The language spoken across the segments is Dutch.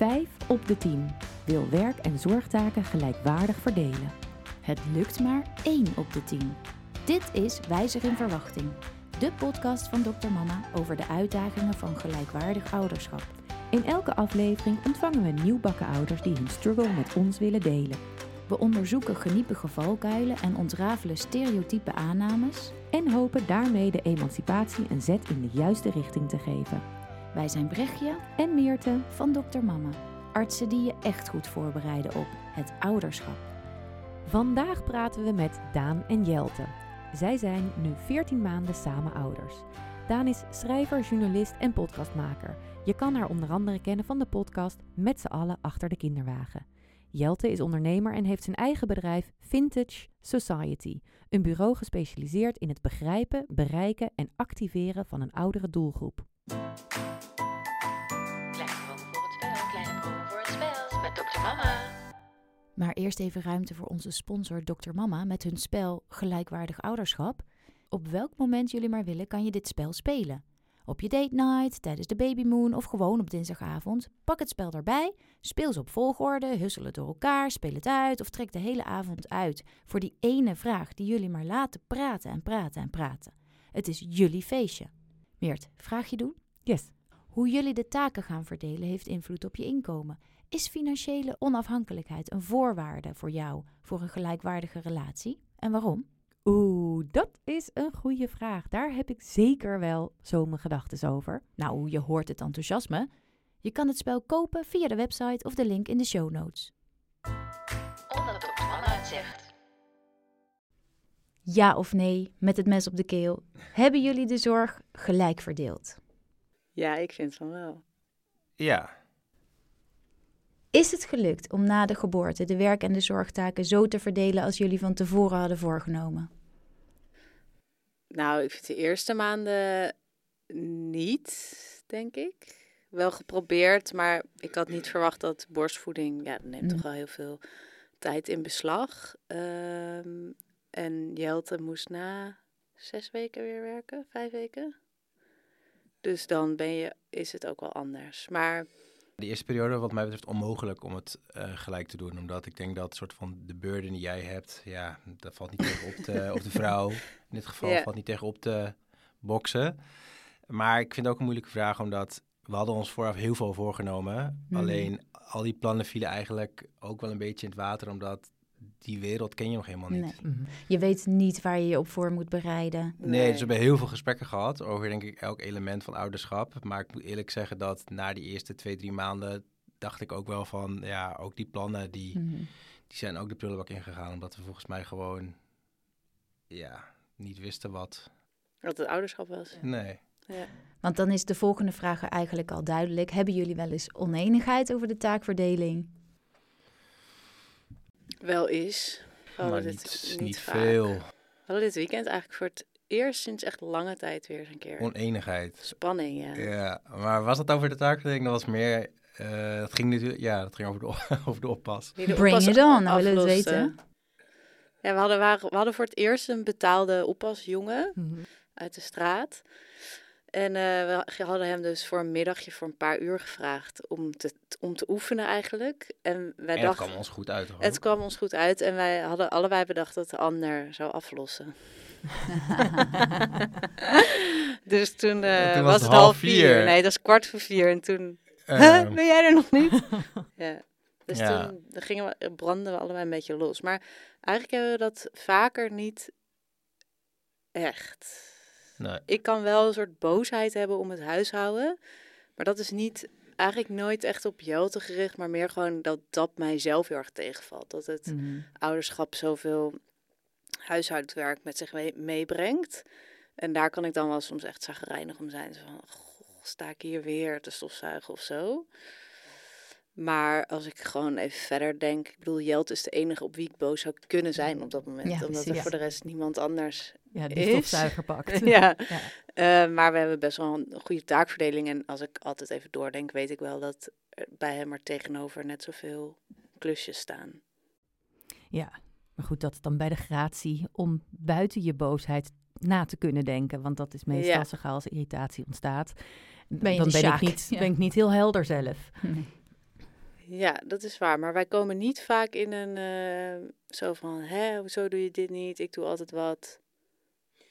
Vijf op de tien wil werk- en zorgtaken gelijkwaardig verdelen. Het lukt maar 1 op de 10. Dit is Wijzer in Verwachting, de podcast van Dr. Mama over de uitdagingen van gelijkwaardig ouderschap. In elke aflevering ontvangen we nieuwbakken ouders die hun struggle met ons willen delen. We onderzoeken geniepige valkuilen en ontrafelen stereotype aannames. En hopen daarmee de emancipatie een zet in de juiste richting te geven. Wij zijn Brechtje En Meerte, van Dr. Mama, artsen die je echt goed voorbereiden op het ouderschap. vandaag praten we met Daan en Jelte. Zij zijn nu 14 maanden samen ouders. Daan is schrijver, journalist en podcastmaker. Je kan haar onder andere kennen van de podcast Met z'n allen achter de kinderwagen. Jelte is ondernemer en heeft zijn eigen bedrijf Vintage Society, een bureau gespecialiseerd in het begrijpen, bereiken en activeren van een oudere doelgroep. Kleine proeven voor het spel, kleine proeven voor het spel. Met Dr. Mama. Maar eerst even ruimte voor onze sponsor Dr. Mama met hun spel Gelijkwaardig Ouderschap. Op welk moment jullie maar willen kan je dit spel spelen. Op je date night, tijdens de babymoon of gewoon op dinsdagavond. Pak het spel erbij, speel ze op volgorde, hussel het door elkaar, speel het uit of trek de hele avond uit voor die ene vraag die jullie maar laten praten en praten en praten. Het is jullie feestje. Meert, vraag je doen? Yes. Hoe jullie de taken gaan verdelen heeft invloed op je inkomen. Is financiële onafhankelijkheid een voorwaarde voor jou voor een gelijkwaardige relatie? En waarom? Oeh, dat is een goede vraag. Daar heb ik zeker wel zo mijn gedachten over. Nou, je hoort het enthousiasme. Je kan het spel kopen via de website of de link in de show notes. Mama het zegt. Ja of nee, met het mes op de keel. Hebben jullie de zorg gelijk verdeeld? Ja, ik vind van wel. Ja, Is het gelukt om na de geboorte de werk- en de zorgtaken zo te verdelen als jullie van tevoren hadden voorgenomen? Nou, ik vind de eerste maanden niet, denk ik. Wel geprobeerd, maar ik had niet verwacht dat borstvoeding, ja, dat neemt Mm. toch wel heel veel tijd in beslag. Ehm, en Jelte moest na zes weken weer werken, vijf weken. Dus dan ben je, is het ook wel anders. Maar de eerste periode wat mij betreft onmogelijk om het eh, gelijk te doen. Omdat ik denk dat soort van de burden die jij hebt, ja, dat valt niet tegen op de, op de vrouw. In dit geval Ja. valt niet tegen op te boksen. Maar ik vind het ook een moeilijke vraag, omdat we hadden ons vooraf heel veel voorgenomen. Mhm. Alleen al die plannen vielen eigenlijk ook wel een beetje in het water, omdat die wereld ken je nog helemaal niet. Nee. Je weet niet waar je je op voor moet bereiden. Nee, dus we hebben heel veel gesprekken gehad over denk ik elk element van ouderschap. Maar ik moet eerlijk zeggen dat na die eerste twee, drie maanden dacht ik ook wel van, ja, ook die plannen die, Mhm. die zijn ook de prullenbak ingegaan. Omdat we volgens mij gewoon, ja, niet wisten wat. wat het ouderschap was. Nee. Ja. Want dan is de volgende vraag eigenlijk al duidelijk. Hebben jullie wel eens oneenigheid over de taakverdeling? Wel is. We hadden maar dit niet, niet, niet vaak. veel We hadden dit weekend eigenlijk voor het eerst sinds echt lange tijd weer eens een keer. oneenigheid. Spanning, ja. Ja, maar was dat over de taakverdeling? Dat was meer, eh, dat ging natuurlijk, ja, dat ging over de, over de oppas. De Bring oppas it on, nou willen we het weten. Ja, we hadden, waren, we hadden voor het eerst een betaalde oppasjongen Mhm. uit de straat. En eh, we hadden hem dus voor een middagje voor een paar uur gevraagd om te, om te oefenen eigenlijk. En wij En dachten, kwam ons goed uit, hoor. het kwam ons goed uit en wij hadden allebei bedacht dat de ander zou aflossen. dus toen, eh, toen was het half vier. Nee, dat is kwart voor vier. En toen, Ehm, ben jij er nog niet? ja. Dus Ja. toen gingen we, eh, brandden we allebei een beetje los. Maar eigenlijk hebben we dat vaker niet echt. Nee. Ik kan wel een soort boosheid hebben om het huishouden. Maar dat is niet eigenlijk nooit echt op Jelte gericht. Maar meer gewoon dat dat mijzelf heel erg tegenvalt. Dat het Mhm. ouderschap zoveel huishoudwerk met zich mee- meebrengt. En daar kan ik dan wel soms echt zagrijnig om zijn. Zo van, goh, sta ik hier weer te stofzuigen of zo. Maar als ik gewoon even verder denk... Ik bedoel, Jelt is de enige op wie ik boos zou kunnen zijn op dat moment. Ja, omdat er voor de rest niemand anders Ja, die Is. stofzuiger pakt. ja. Ja. Eh, maar we hebben best wel een goede taakverdeling. En als ik altijd even doordenk, weet ik wel dat er bij hem er tegenover net zoveel klusjes staan. Ja, maar goed, dat dan bij de gratie om buiten je boosheid na te kunnen denken. Want dat is meestal Ja. zo gauw als irritatie ontstaat. Ben je dan ben ik, niet, ja. ben ik niet heel helder zelf. Nee. Ja, dat is waar. Maar wij komen niet vaak in een eh, zo van, hè, hoezo doe je dit niet? Ik doe altijd wat.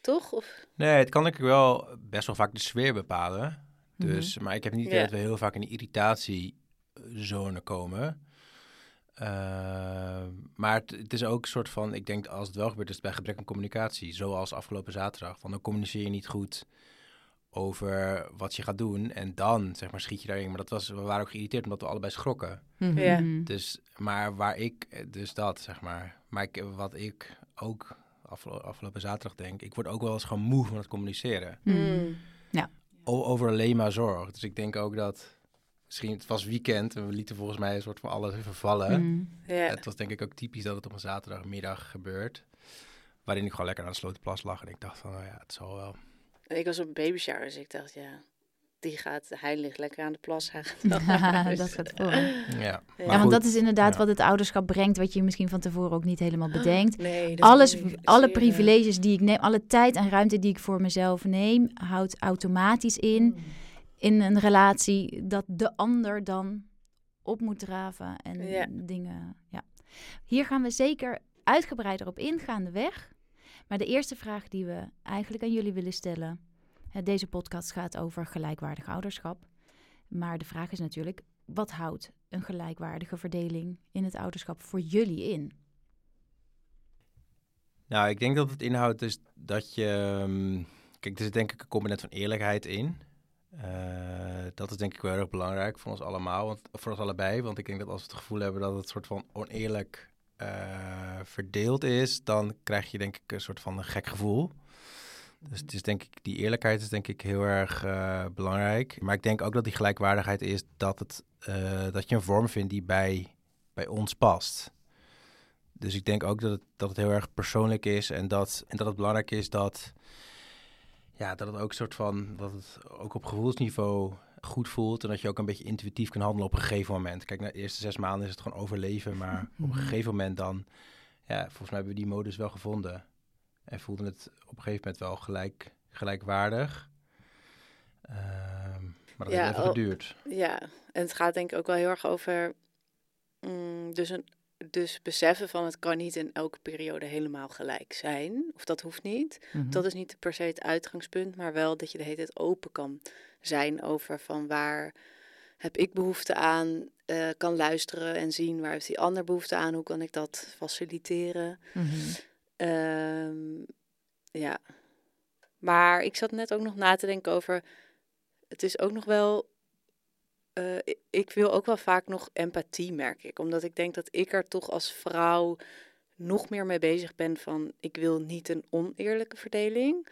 Toch? Of, Nee, het kan ik wel best wel vaak de sfeer bepalen. Mhm. Dus, Maar ik heb niet Ja. dat we heel vaak in de irritatiezone komen. Eh, maar het, het is ook een soort van, ik denk als het wel gebeurt, is het bij gebrek aan communicatie. Zoals afgelopen zaterdag. Van dan communiceer je niet goed over wat je gaat doen. En dan, zeg maar, schiet je daarin. Maar dat was, we waren ook geïrriteerd omdat we allebei schrokken. Ja. Dus, maar waar ik, dus dat, zeg maar. Maar ik, wat ik ook afgelo- afgelopen zaterdag denk, ik word ook wel eens gewoon moe van het communiceren. Mhm. Mm. O- over alleen maar zorg. Dus ik denk ook dat, misschien, het was weekend en we lieten volgens mij een soort van alles even vallen. Ja. Het was denk ik ook typisch dat het op een zaterdagmiddag gebeurt. Waarin ik gewoon lekker aan de Slotenplas lag en ik dacht van, nou ja, het zal wel. En ik was op een babyshower, dus ik dacht, ja, die gaat, hij ligt lekker aan de plas. Hij gaat huis. dat gaat voor. Ja, Ja, Ja, want goed. dat is inderdaad Ja. wat het ouderschap brengt, wat je misschien van tevoren ook niet helemaal bedenkt. Nee, Alles, alle privileges die ik neem, alle tijd en ruimte die ik voor mezelf neem, houdt automatisch in, Mm. in een relatie, dat de ander dan op moet draven en Ja. dingen. Ja. Hier gaan we zeker uitgebreider op ingaan de weg. Maar de eerste vraag die we eigenlijk aan jullie willen stellen. Deze podcast gaat over gelijkwaardig ouderschap. Maar de vraag is natuurlijk: wat houdt een gelijkwaardige verdeling in het ouderschap voor jullie in? Nou, ik denk dat het inhoudt is dat je... ehm, Kijk, er zit denk ik een component van eerlijkheid in. Eh, dat is denk ik wel heel erg belangrijk voor ons allemaal, want, voor ons allebei. Want ik denk dat als we het gevoel hebben dat het soort van oneerlijk eh, verdeeld is, dan krijg je denk ik een soort van een gek gevoel. Dus het is denk ik, die eerlijkheid is denk ik heel erg eh, belangrijk. Maar ik denk ook dat die gelijkwaardigheid is dat, het, eh, dat je een vorm vindt die bij, bij ons past. Dus ik denk ook dat het, dat het heel erg persoonlijk is en dat, en dat het belangrijk is dat, ja, dat het ook soort van, dat het ook op gevoelsniveau goed voelt en dat je ook een beetje intuïtief kan handelen op een gegeven moment. Kijk, na de eerste zes maanden is het gewoon overleven, maar op een gegeven moment dan, ja, volgens mij hebben we die modus wel gevonden en voelden het op een gegeven moment wel gelijk, gelijkwaardig. Ehm, maar dat Ja, heeft even geduurd. Ja, en het gaat denk ik ook wel heel erg over mm, dus, een, dus beseffen van het kan niet in elke periode helemaal gelijk zijn. Of dat hoeft niet. Mhm. Dat is niet per se het uitgangspunt, maar wel dat je de hele tijd open kan zijn over van waar heb ik behoefte aan, eh, kan luisteren en zien waar heeft die ander behoefte aan, hoe kan ik dat faciliteren. Mhm. Ehm, ja. Maar ik zat net ook nog na te denken over. Het is ook nog wel. Eh, ik, wil ook wel vaak nog empathie, merk ik. Omdat ik denk dat ik er toch als vrouw nog meer mee bezig ben van. Ik wil niet een oneerlijke verdeling.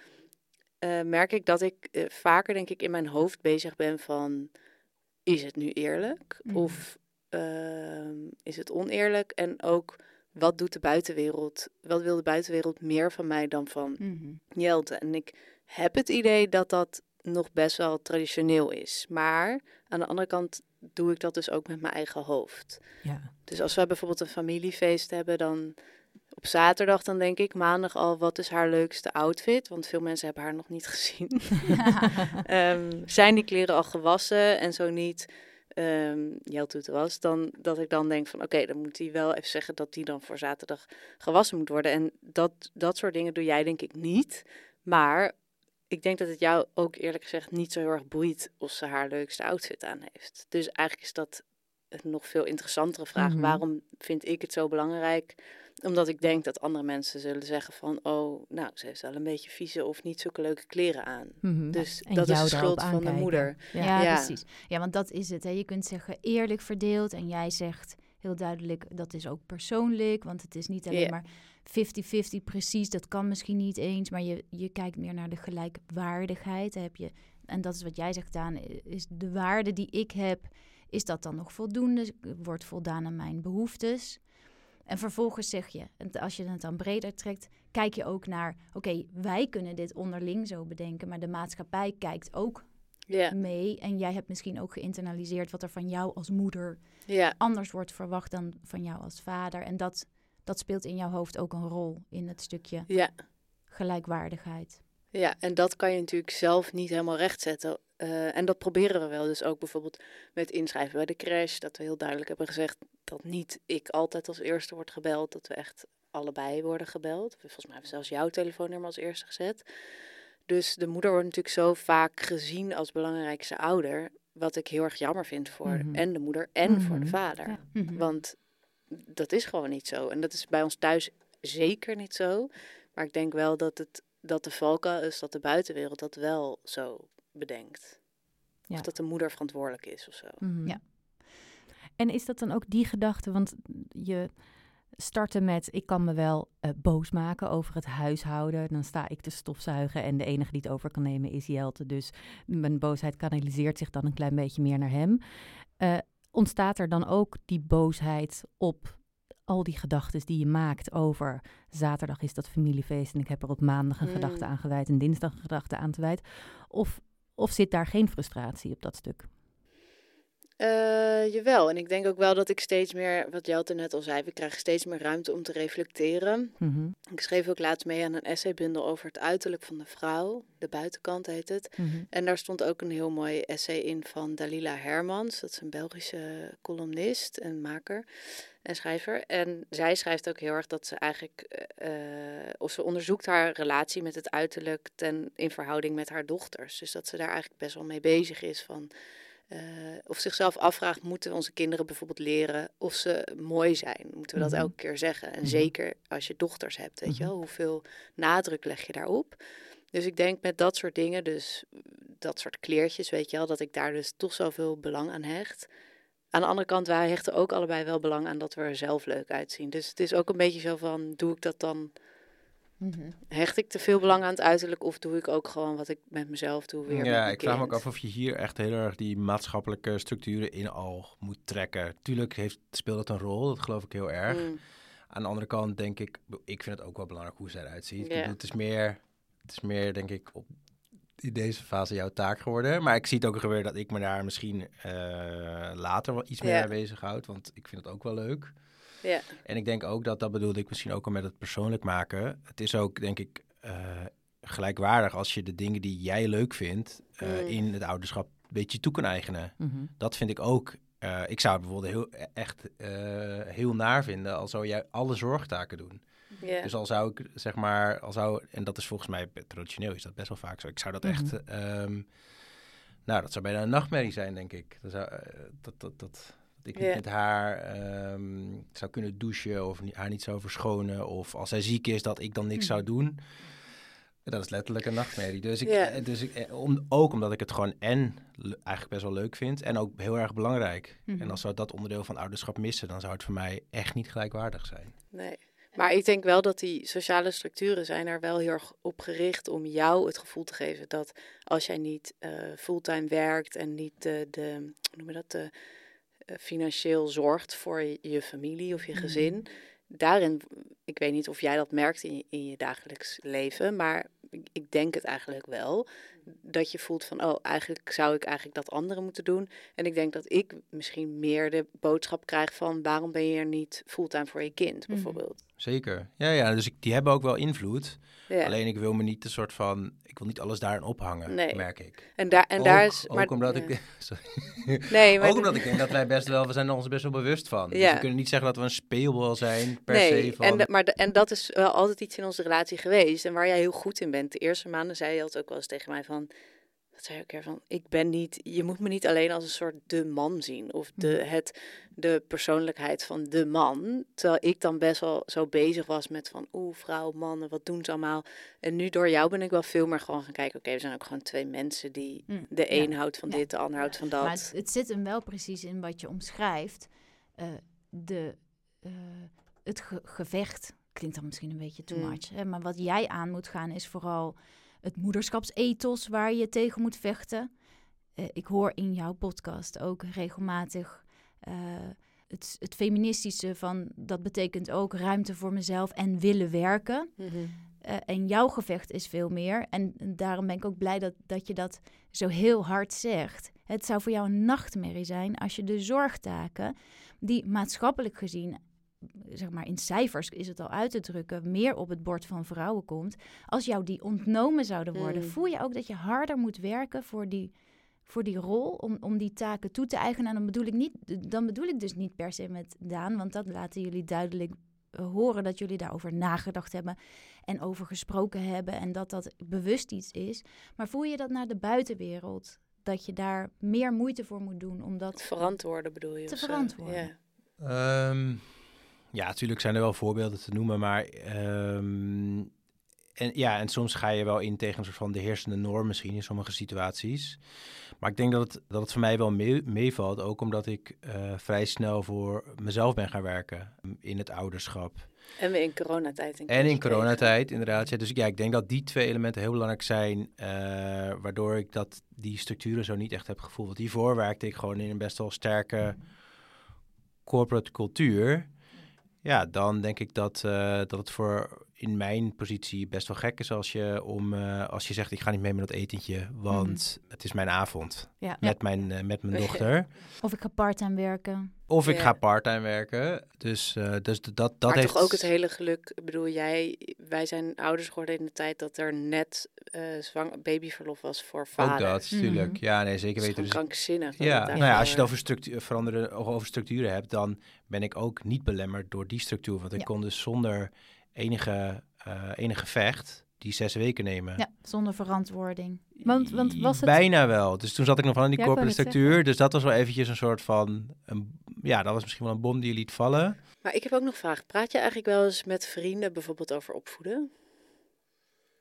Eh, merk ik dat ik eh, vaker, denk ik, in mijn hoofd bezig ben van. Is het nu eerlijk? Mhm. Of ehm, is het oneerlijk? En ook wat doet de buitenwereld? Wat wil de buitenwereld meer van mij dan van Mhm. Jelte? En ik heb het idee dat dat nog best wel traditioneel is. Maar aan de andere kant doe ik dat dus ook met mijn eigen hoofd. Ja. Dus als we bijvoorbeeld een familiefeest hebben, dan op zaterdag dan denk ik maandag al wat is haar leukste outfit, want veel mensen hebben haar nog niet gezien. Ehm, zijn die kleren al gewassen en zo niet, Jelte het was, dan dat ik dan denk van oké, dan moet hij wel even zeggen dat die dan voor zaterdag gewassen moet worden. En dat, dat soort dingen doe jij denk ik niet. Maar ik denk dat het jou ook eerlijk gezegd niet zo heel erg boeit of ze haar leukste outfit aan heeft. Dus eigenlijk is dat een nog veel interessantere vraag. Mhm. Waarom vind ik het zo belangrijk? Omdat ik denk dat andere mensen zullen zeggen van... oh, nou, ze heeft wel een beetje vieze of niet zulke leuke kleren aan. Mhm. Dus En dat is de schuld van de moeder. Ja, Ja. precies. Ja, want dat is het. Hè. Je kunt zeggen eerlijk verdeeld en jij zegt heel duidelijk dat is ook persoonlijk, want het is niet alleen Ja. maar 50-50 precies. Dat kan misschien niet eens, maar je, je kijkt meer naar de gelijkwaardigheid. Heb je, en dat is wat jij zegt, Daan, is de waarde die ik heb, is dat dan nog voldoende? Wordt voldaan aan mijn behoeftes? En vervolgens zeg je, en als je het dan breder trekt, kijk je ook naar, oké, wij kunnen dit onderling zo bedenken, maar de maatschappij kijkt ook mee. En jij hebt misschien ook geïnternaliseerd wat er van jou als moeder anders wordt verwacht dan van jou als vader. En dat, dat speelt in jouw hoofd ook een rol in het stukje ja. gelijkwaardigheid. Ja, en dat kan je natuurlijk zelf niet helemaal rechtzetten. eh, en dat proberen we wel. Dus ook bijvoorbeeld met inschrijven bij de crash. Dat we heel duidelijk hebben gezegd dat niet ik altijd als eerste wordt gebeld. Dat we echt allebei worden gebeld. Volgens mij hebben we zelfs jouw telefoonnummer als eerste gezet. Dus de moeder wordt natuurlijk zo vaak gezien als belangrijkste ouder. Wat ik heel erg jammer vind voor Mhm. en de moeder en voor de Mhm. vader. Ja. Mhm. Want dat is gewoon niet zo. En dat is bij ons thuis zeker niet zo. Maar ik denk wel dat, het, dat de valkuil is dat de buitenwereld dat wel zo bedenkt. Ja. Of dat de moeder verantwoordelijk is of zo. Mhm. Ja. En is dat dan ook die gedachte? Want je startte met: ik kan me wel eh, boos maken over het huishouden. Dan sta ik te stofzuigen en de enige die het over kan nemen is Jelte. Dus mijn boosheid kanaliseert zich dan een klein beetje meer naar hem. Eh, ontstaat er dan ook die boosheid op al die gedachten die je maakt over zaterdag is dat familiefeest en ik heb er op maandag een Mm. gedachte aan gewijd en dinsdag een gedachte aan gewijd? Of, of zit daar geen frustratie op dat stuk? Eh, jawel, en ik denk ook wel dat ik steeds meer, wat Jelte net al zei, we krijgen steeds meer ruimte om te reflecteren. Mhm, Ik schreef ook laatst mee aan een essaybundel over het uiterlijk van de vrouw. De buitenkant heet het. mhm. En daar stond ook een heel mooi essay in van Dalila Hermans. Dat is een Belgische columnist en maker en schrijver. En zij schrijft ook heel erg dat ze eigenlijk, eh, of ze onderzoekt haar relatie met het uiterlijk ten, in verhouding met haar dochters. Dus dat ze daar eigenlijk best wel mee bezig is van... eh, of zichzelf afvraagt, moeten onze kinderen bijvoorbeeld leren of ze mooi zijn? Moeten we dat Mhm. elke keer zeggen? En Mhm. zeker als je dochters hebt, weet je Mhm. wel, hoeveel nadruk leg je daarop? Dus ik denk met dat soort dingen, dus dat soort kleertjes, weet je wel, dat ik daar dus toch zoveel belang aan hecht. Aan de andere kant, wij hechten ook allebei wel belang aan dat we er zelf leuk uitzien. Dus het is ook een beetje zo van, doe ik dat dan. Hecht ik te veel belang aan het uiterlijk of doe ik ook gewoon wat ik met mezelf doe weer Ja, ik vraag me ook af of je hier echt heel erg die maatschappelijke structuren in al moet trekken. Tuurlijk heeft, speelt het een rol, dat geloof ik heel erg. Mm, Aan de andere kant denk ik, ik vind het ook wel belangrijk hoe zij eruit ziet. Het, is meer, het is meer, denk ik, op in deze fase jouw taak geworden. Maar ik zie het ook gebeuren dat ik me daar misschien eh, later wel iets meer mee bezighoud. Want ik vind het ook wel leuk. Ja, En ik denk ook dat, dat bedoelde ik misschien ook al met het persoonlijk maken. Het is ook, denk ik, eh, gelijkwaardig als je de dingen die jij leuk vindt eh, Mm. in het ouderschap een beetje toe kan eigenen. Mhm. Dat vind ik ook. eh, ik zou het bijvoorbeeld heel, echt eh, heel naar vinden als zou jij alle zorgtaken doen. Dus al zou ik, zeg maar, al zou, en dat is volgens mij traditioneel is dat best wel vaak zo. Ik zou dat echt, Mhm. ehm, nou, dat zou bijna een nachtmerrie zijn, denk ik. Dat, zou, dat, dat, dat ik niet Ja. met haar ehm, zou kunnen douchen of haar niet zou verschonen. Of als zij ziek is, dat ik dan niks zou doen. Dat is letterlijk een nachtmerrie. Dus, ik, Ja. eh, dus ik, eh, om, ook omdat ik het gewoon en eigenlijk best wel leuk vind en ook heel erg belangrijk. Mhm. En als zou dat onderdeel van ouderschap missen, dan zou het voor mij echt niet gelijkwaardig zijn. Nee. Maar ik denk wel dat die sociale structuren zijn er wel heel erg op gericht om jou het gevoel te geven dat als jij niet eh, fulltime werkt en niet de, de hoe noem je dat, de, financieel zorgt voor je, familie of je Mhm. gezin, daarin, ik weet niet of jij dat merkt in je, in je dagelijks leven, maar ik, ik denk het eigenlijk wel. Dat je voelt van, oh, eigenlijk zou ik eigenlijk dat anderen moeten doen. En ik denk dat ik misschien meer de boodschap krijg van, waarom ben je er niet fulltime voor je kind, Mhm. bijvoorbeeld. Zeker. Ja, ja, dus ik, die hebben ook wel invloed. Ja. Alleen ik wil me niet een soort van, ik wil niet alles daarin ophangen, Nee. merk ik. En, daar en ook, daar is. ook omdat ja. ik, sorry. Nee, maar ook omdat ik denk dat wij best wel, we zijn er ons best wel bewust van. Dus we kunnen niet zeggen dat we een speelbal zijn per nee, se van. en, de- maar de- en dat is wel altijd iets in onze relatie geweest. En waar jij heel goed in bent. De eerste maanden zei je altijd ook wel eens tegen mij van. Wat zei je ook keer van? Ik ben niet. Je moet me niet alleen als een soort de man zien. Of de, het, de persoonlijkheid van de man. Terwijl ik dan best wel zo bezig was met van. Oeh, vrouw, mannen, wat doen ze allemaal? En nu door jou ben ik wel veel meer gewoon gaan kijken. Oké, we zijn ook gewoon twee mensen die. Mm, De ja. een houdt van Ja. dit, de ander houdt van dat. Maar het, het zit hem wel precies in wat je omschrijft. Eh, de, eh, het ge- gevecht klinkt dan misschien een beetje too Mm. much. Hè? Maar wat jij aan moet gaan is vooral het moederschapsethos waar je tegen moet vechten. Eh, ik hoor in jouw podcast ook regelmatig eh, het, het feministische van dat betekent ook ruimte voor mezelf en willen werken. Mhm. Eh, en jouw gevecht is veel meer. En daarom ben ik ook blij dat, dat je dat zo heel hard zegt. Het zou voor jou een nachtmerrie zijn als je de zorgtaken, die maatschappelijk gezien, zeg maar in cijfers is het al uit te drukken, meer op het bord van vrouwen komt. Als jou die ontnomen zouden worden, Mm. voel je ook dat je harder moet werken voor die voor die rol om, om die taken toe te eigenen. En dan bedoel ik niet, dan bedoel ik dus niet per se met Daan, want dat laten jullie duidelijk eh, horen dat jullie daarover nagedacht hebben en over gesproken hebben en dat dat bewust iets is. Maar voel je dat naar de buitenwereld? Dat je daar meer moeite voor moet doen om dat Verantwoorden bedoel je? Te verantwoorden. Ja. Ehm, ja, natuurlijk zijn er wel voorbeelden te noemen, maar ehm, en, ja, en soms ga je wel in tegen een soort van de heersende norm misschien in sommige situaties. Maar ik denk dat het, dat het voor mij wel mee- meevalt, ook omdat ik eh, vrij snel voor mezelf ben gaan werken in het ouderschap. En we in coronatijd. En in coronatijd, inderdaad. Ja, dus ja, ik denk dat die twee elementen heel belangrijk zijn, eh, waardoor ik dat, die structuren zo niet echt heb gevoeld. Want hiervoor werkte ik gewoon in een best wel sterke corporate cultuur. Ja, dan denk ik dat, eh, dat het voor in mijn positie best wel gek is als je, om, eh, als je zegt ik ga niet mee met dat etentje, want het is mijn avond Ja. met, mijn, eh, met mijn dochter. Of ik ga parttime werken. Of ik ga parttime werken. Dus, eh, dus dat, dat maar heeft... toch ook het hele geluk. Ik bedoel, jij, wij zijn ouders geworden in de tijd dat er net eh zwang, babyverlof was voor vader. Ook dat, natuurlijk. Mhm. Ja, nee, zeker Dat is weten. Dus krankzinnig. dat Ja, nou ja, als je het over structuur, veranderen, over structuren hebt, dan ben ik ook niet belemmerd door die structuur. Want ik Ja. kon dus zonder enige, eh enige vecht die zes weken nemen. Ja, zonder verantwoording. Want- want was het- Bijna wel. Dus toen zat ik nog wel in die Ja, corporate structuur. Dus dat was wel eventjes een soort van... Een, ja, dat was misschien wel een bom die je liet vallen. Maar ik heb ook nog een vraag. Praat je eigenlijk wel eens met vrienden bijvoorbeeld over opvoeden?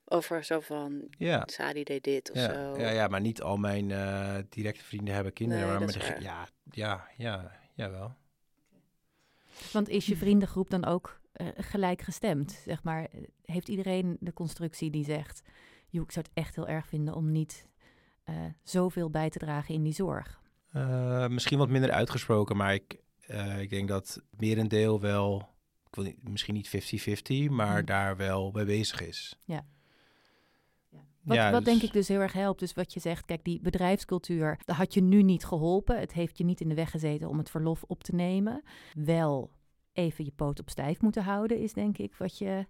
Over zo van, Ja. Sadi deed dit of Ja, zo. ja, ja, maar niet al mijn eh, directe vrienden hebben kinderen. Nee, maar dat met is de, waar. ja, ja, ja, jawel. Want is je vriendengroep dan ook eh, gelijk gestemd? Zeg maar, eh, heeft iedereen de constructie die zegt... joh, ik zou het echt heel erg vinden om niet eh, zoveel bij te dragen in die zorg? Misschien wat minder uitgesproken, maar ik, ik denk dat merendeel wel, ik wil niet, misschien niet 50-50, maar Hmm. daar wel mee bezig is. Wat, Ja, wat dus- denk ik dus heel erg helpt, dus wat je zegt, kijk, die bedrijfscultuur, dat had je nu niet geholpen. Het heeft je niet in de weg gezeten om het verlof op te nemen. Wel even je poot op stijf moeten houden, is denk ik wat je...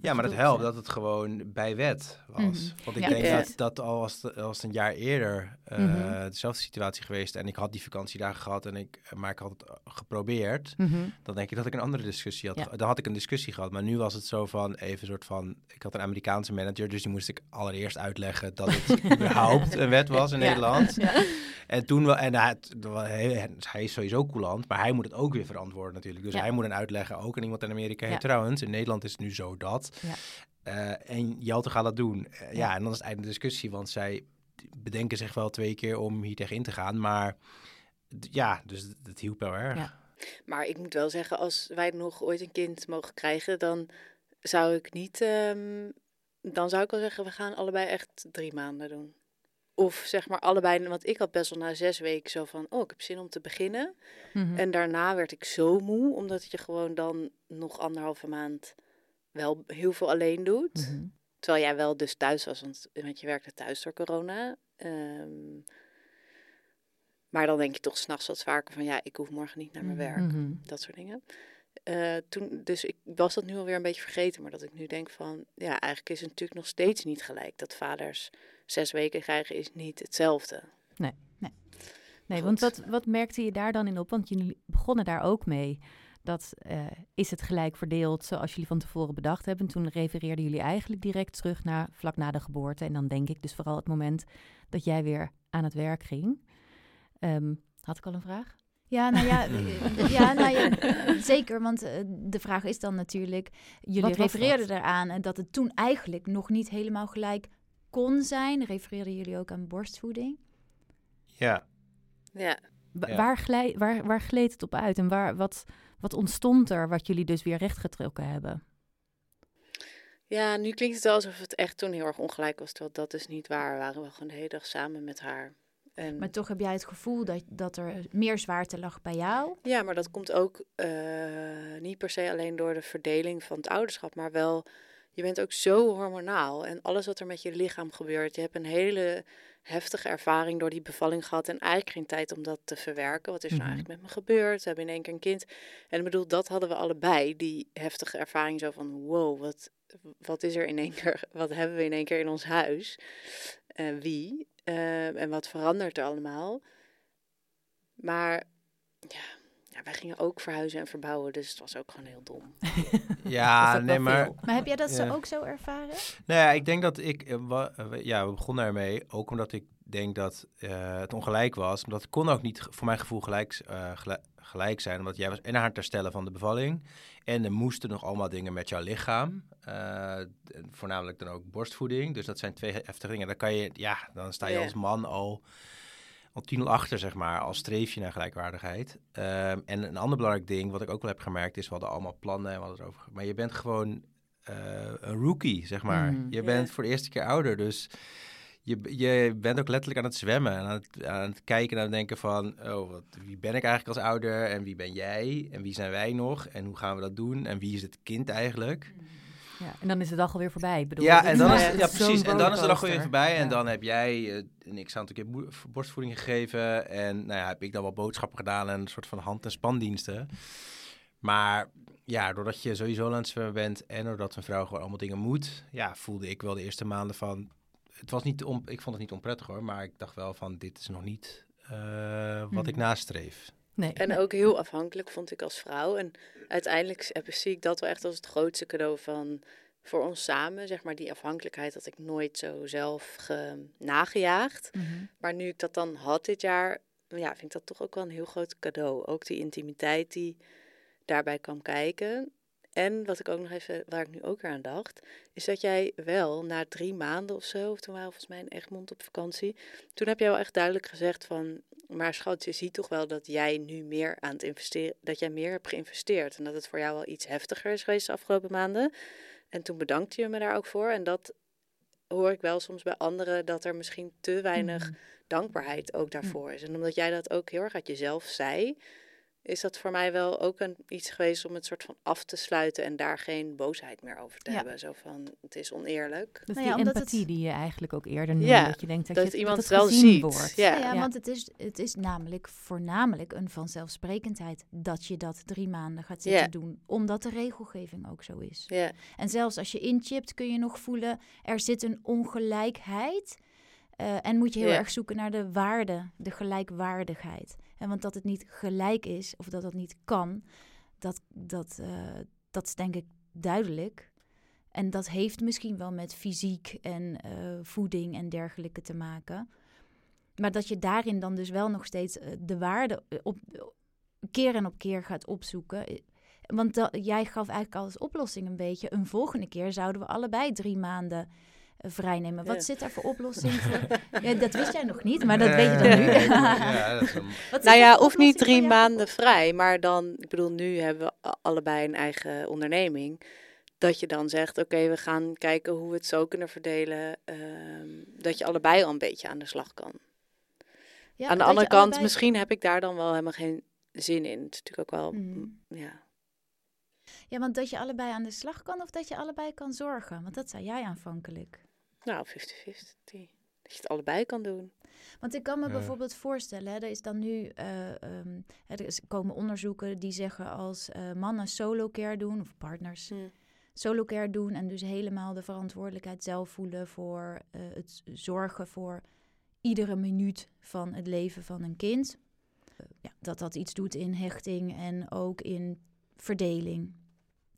Ja, maar het helpt dat het gewoon bij wet was. Mhm. Want ik Ja. denk Ja. dat, dat al was, het- als een jaar eerder eh, Mhm. dezelfde situatie geweest en ik had die vakantiedagen gehad en ik, maar ik had het geprobeerd, Mhm. dan denk ik dat ik een andere discussie had. Ja. Dan had ik een discussie gehad. Maar nu was het zo van even een soort van. Ik had een Amerikaanse manager, dus die moest ik allereerst uitleggen dat het überhaupt een wet was in Ja. Nederland. Ja. En toen wel, en hij, hij, is sowieso coulant, maar hij moet het ook weer verantwoorden natuurlijk. Dus Ja. hij moet een uitleggen ook. En iemand in Amerika heeft Ja. trouwens, in Nederland is het nu zo dat. Ja. Eh, en Jelte gaat dat doen. Eh, ja. Ja. en dan is het eigenlijk een discussie, want zij bedenken zich wel twee keer om hier tegen in te gaan. Maar ja, dus het, het hielp wel erg. Ja. Maar ik moet wel zeggen, als wij nog ooit een kind mogen krijgen, dan zou ik niet. ehm, dan zou ik wel zeggen, we gaan allebei echt drie maanden doen. Of zeg maar allebei, want ik had best wel na zes weken zo van, oh, ik heb zin om te beginnen. Mhm. En daarna werd ik zo moe, omdat je gewoon dan nog anderhalve maand wel heel veel alleen doet. Mhm. Terwijl jij wel dus thuis was, want, want je werkte thuis door corona. Ehm, maar dan denk je toch s'nachts wat vaker van, ja, ik hoef morgen niet naar mijn werk Mhm. dat soort dingen. Eh, toen, dus ik was dat nu alweer een beetje vergeten, maar dat ik nu denk van, ja, eigenlijk is het natuurlijk nog steeds niet gelijk. Dat vaders zes weken krijgen is niet hetzelfde. Nee, Goed. want wat, wat merkte je daar dan in op? Want jullie begonnen daar ook mee. Dat eh, is het gelijk verdeeld zoals jullie van tevoren bedacht hebben. Toen refereerden jullie eigenlijk direct terug naar vlak na de geboorte. En dan denk ik dus vooral het moment dat jij weer aan het werk ging. Ehm, had ik al een vraag? Ja, nou ja, ja, nou ja zeker. Want eh, de vraag is dan natuurlijk... Jullie Wat refereerden eraan en dat het toen eigenlijk nog niet helemaal gelijk kon zijn. Refereerden jullie ook aan borstvoeding? Ja. Ja, Ja. Waar, glij, waar, waar gleed het op uit? En waar, wat, wat ontstond er wat jullie dus weer rechtgetrokken hebben? ja, nu klinkt het wel alsof het echt toen heel erg ongelijk was, terwijl dat is niet waar. We waren wel gewoon de hele dag samen met haar. En Maar toch heb jij het gevoel dat, dat er meer zwaarte lag bij jou? Ja, maar dat komt ook eh, niet per se alleen door de verdeling van het ouderschap, maar wel, je bent ook zo hormonaal en alles wat er met je lichaam gebeurt. Je hebt een hele heftige ervaring door die bevalling gehad en eigenlijk geen tijd om dat te verwerken. Wat is er nou Mhm. eigenlijk met me gebeurd? We hebben in één keer een kind. En ik bedoel, dat hadden we allebei, die heftige ervaring zo van, wow, wat, wat is er in één keer, wat hebben we in één keer in ons huis? Eh, wie? Ehm, en wat verandert er allemaal? Maar ja, ja, wij gingen ook verhuizen en verbouwen, dus het was ook gewoon heel dom. Ja, nee, maar... veel. Maar heb jij dat zo Ja. ook zo ervaren? Nou ja, ik denk dat ik... eh, eh, ja, we begonnen ermee. Ook omdat ik denk dat eh, het ongelijk was. Omdat het kon ook niet voor mijn gevoel gelijk, eh, gelijk, gelijk zijn. Omdat jij was en aan het herstellen van de bevalling. En er moesten nog allemaal dingen met jouw lichaam. Eh, voornamelijk dan ook borstvoeding. Dus dat zijn twee heftige dingen. Dan kan je... Ja, dan sta je als man al... Al 10 achter, zeg maar, als streef je naar gelijkwaardigheid. Ehm, en een ander belangrijk ding, wat ik ook wel heb gemerkt, is we hadden allemaal plannen en we hadden het over. Maar je bent gewoon eh, een rookie, zeg maar. Mhm. Je bent voor de eerste keer ouder, dus je, je bent ook letterlijk aan het zwemmen en aan het, aan het kijken en aan het denken van, oh, wat, wie ben ik eigenlijk als ouder en wie ben jij en wie zijn wij nog en hoe gaan we dat doen en wie is het kind eigenlijk? Ja, en dan is de dag alweer voorbij. Bedoel, Ja, en dan is, ja, precies. En dan is de dag weer rollercoaster. voorbij. En Ja. dan heb jij eh, en ik aantal keer borstvoeding gegeven. En nou ja, heb ik dan wel boodschappen gedaan en een soort van hand- en spandiensten. Maar ja, doordat je sowieso aan het zwemmen bent en doordat een vrouw gewoon allemaal dingen moet, ja, voelde ik wel de eerste maanden van. Het was niet on, ik vond het niet onprettig hoor, maar ik dacht wel van dit is nog niet eh, wat ik Mhm. nastreef. Nee, En ook heel afhankelijk vond ik als vrouw. En uiteindelijk zie ik dat wel echt als het grootste cadeau van voor ons samen. Zeg maar die afhankelijkheid had ik nooit zo zelf ge, nagejaagd. Mhm. Maar nu ik dat dan had dit jaar, ja, vind ik dat toch ook wel een heel groot cadeau. Ook die intimiteit die daarbij kwam kijken. En wat ik ook nog even, waar ik nu ook aan dacht, is dat jij wel na drie maanden of zo, of toen waren we volgens mij in Egmond op vakantie, toen heb jij wel echt duidelijk gezegd van, maar schat, je ziet toch wel dat jij nu meer aan het investeren, dat jij meer hebt geïnvesteerd en dat het voor jou wel iets heftiger is geweest de afgelopen maanden. En toen bedankte je me daar ook voor en dat hoor ik wel soms bij anderen, dat er misschien te weinig Mhm. dankbaarheid ook daarvoor is. En omdat jij dat ook heel erg uit jezelf zei, is dat voor mij wel ook een, iets geweest om het soort van af te sluiten en daar geen boosheid meer over te Ja. hebben. Zo van, het is oneerlijk. Dus Nou die ja, omdat empathie het- die je eigenlijk ook eerder noemde. Ja, dat je denkt dat, dat je, iemand dat het wel gezien ziet. wordt. Ja. Ja, Ja. want het is, het is namelijk voornamelijk een vanzelfsprekendheid dat je dat drie maanden gaat zitten Ja. doen, omdat de regelgeving ook zo is. Ja, En zelfs als je inchipt kun je nog voelen, er zit een ongelijkheid. Eh, en moet je heel Ja. erg zoeken naar de waarde, de gelijkwaardigheid. En want dat het niet gelijk is, of dat dat niet kan, dat, dat, eh, dat is denk ik duidelijk. En dat heeft misschien wel met fysiek en eh, voeding en dergelijke te maken. Maar dat je daarin dan dus wel nog steeds eh, de waarde op, keer en op keer gaat opzoeken. Want da- jij gaf eigenlijk als oplossing een beetje... een volgende keer zouden we allebei drie maanden vrijnemen. Wat Ja. zit daar voor oplossing voor? ja, dat wist jij nog niet, maar dat weet je dan nu. Ja, dat is een- Wat zit nou er ja, of niet drie maanden vrij, maar dan, ik bedoel, nu hebben we allebei een eigen onderneming. Dat je dan zegt, oké, we gaan kijken hoe we het zo kunnen verdelen. ehm, dat je allebei al een beetje aan de slag kan. Ja, aan de andere kant, allebei- misschien heb ik daar dan wel helemaal geen zin in. Het is natuurlijk ook wel, Mhm. mm, ja. Ja, want dat je allebei aan de slag kan of dat je allebei kan zorgen. Want dat zei jij aanvankelijk. Nou, 50-50. Dat je het allebei kan doen. Want ik kan me Ja. bijvoorbeeld voorstellen, hè, er is dan nu, eh, ehm, hè, er is, komen onderzoeken die zeggen als eh, mannen solo care doen, of partners Hm. solo care doen en dus helemaal de verantwoordelijkheid zelf voelen voor eh, het zorgen voor iedere minuut van het leven van een kind. Ja, dat dat iets doet in hechting en ook in verdeling.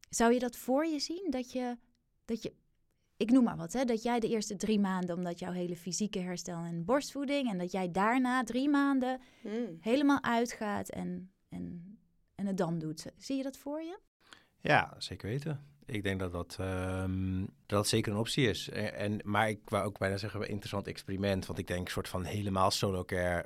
Zou je dat voor je zien? Dat je, dat je ik noem maar wat, hè, dat jij de eerste drie maanden, omdat jouw hele fysieke herstel en borstvoeding, en dat jij daarna drie maanden Hm. helemaal uitgaat en, en, en het dan doet. Zie je dat voor je? Ja, zeker weten. Ik denk dat dat, ehm, dat dat zeker een optie is. En, en, maar ik wou ook bijna zeggen, een interessant experiment. Want ik denk een soort van helemaal solo care,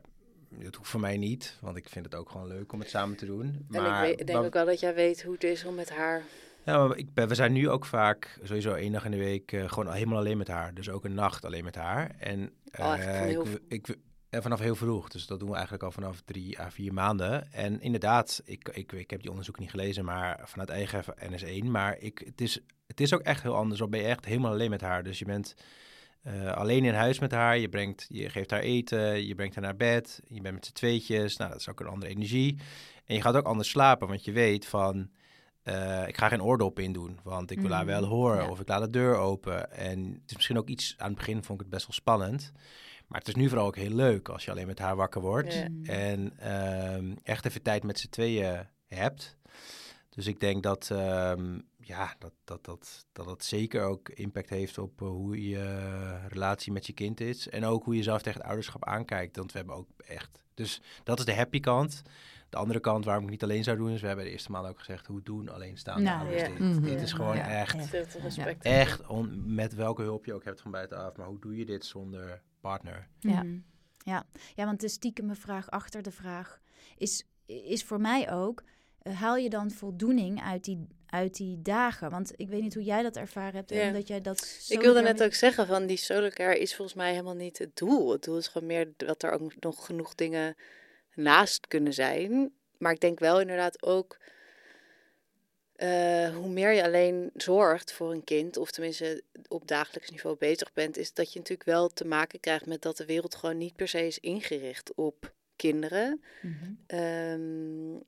dat hoeft voor mij niet. Want ik vind het ook gewoon leuk om het samen te doen. En Maar, ik weet- denk maar- ook wel dat jij weet hoe het is om met haar... Ja, maar ik we zijn nu ook vaak sowieso één dag in de week eh, gewoon helemaal alleen met haar. Dus ook een nacht alleen met haar. En Oh, eh, ik, ik, vanaf heel vroeg. Dus dat doen we eigenlijk al vanaf drie à vier maanden. En inderdaad, ik, ik, ik heb die onderzoeken niet gelezen, maar vanuit eigen NS1. Maar ik, het, is, het is ook echt heel anders. Dan ben je echt helemaal alleen met haar. Dus je bent eh, alleen in huis met haar. Je, brengt, je geeft haar eten, je brengt haar naar bed. Je bent met z'n tweetjes. Nou, dat is ook een andere energie. En je gaat ook anders slapen, want je weet van... eh, ik ga geen oordop in doen, want ik wil haar wel Mm, horen ja. of ik laat de deur open. En het is misschien ook iets, aan het begin vond ik het best wel spannend. Maar het is nu vooral ook heel leuk als je alleen met haar wakker wordt. Ja. Mm. En ehm, echt even tijd met z'n tweeën hebt. Dus ik denk dat, ehm, ja, dat, dat, dat, dat het zeker ook impact heeft op eh, hoe je relatie met je kind is. En ook hoe je zelf tegen het ouderschap aankijkt. Want we hebben ook echt... Dus dat is de happy kant. De andere kant waarom ik niet alleen zou doen... is we hebben de eerste maal ook gezegd... hoe doen alleenstaande Nou, ouders ja. dit? Mhm. Dit is gewoon Ja, echt... respect. Echt, on- met welke hulp je ook hebt van buitenaf. Maar hoe doe je dit zonder partner? Ja. Mhm. Ja. ja, want de stiekeme vraag achter de vraag is, is voor mij ook... eh, haal je dan voldoening uit die, uit die dagen? Want ik weet niet hoe jij dat ervaren hebt. Ja. Omdat jij dat Ik wilde net ook zeggen van die solo care is volgens mij helemaal niet het doel. Het doel is gewoon meer dat er ook nog genoeg dingen naast kunnen zijn. Maar ik denk wel inderdaad ook eh, hoe meer je alleen zorgt voor een kind, of tenminste op dagelijks niveau bezig bent, is dat je natuurlijk wel te maken krijgt met dat de wereld gewoon niet per se is ingericht op kinderen. Mhm. Ehm,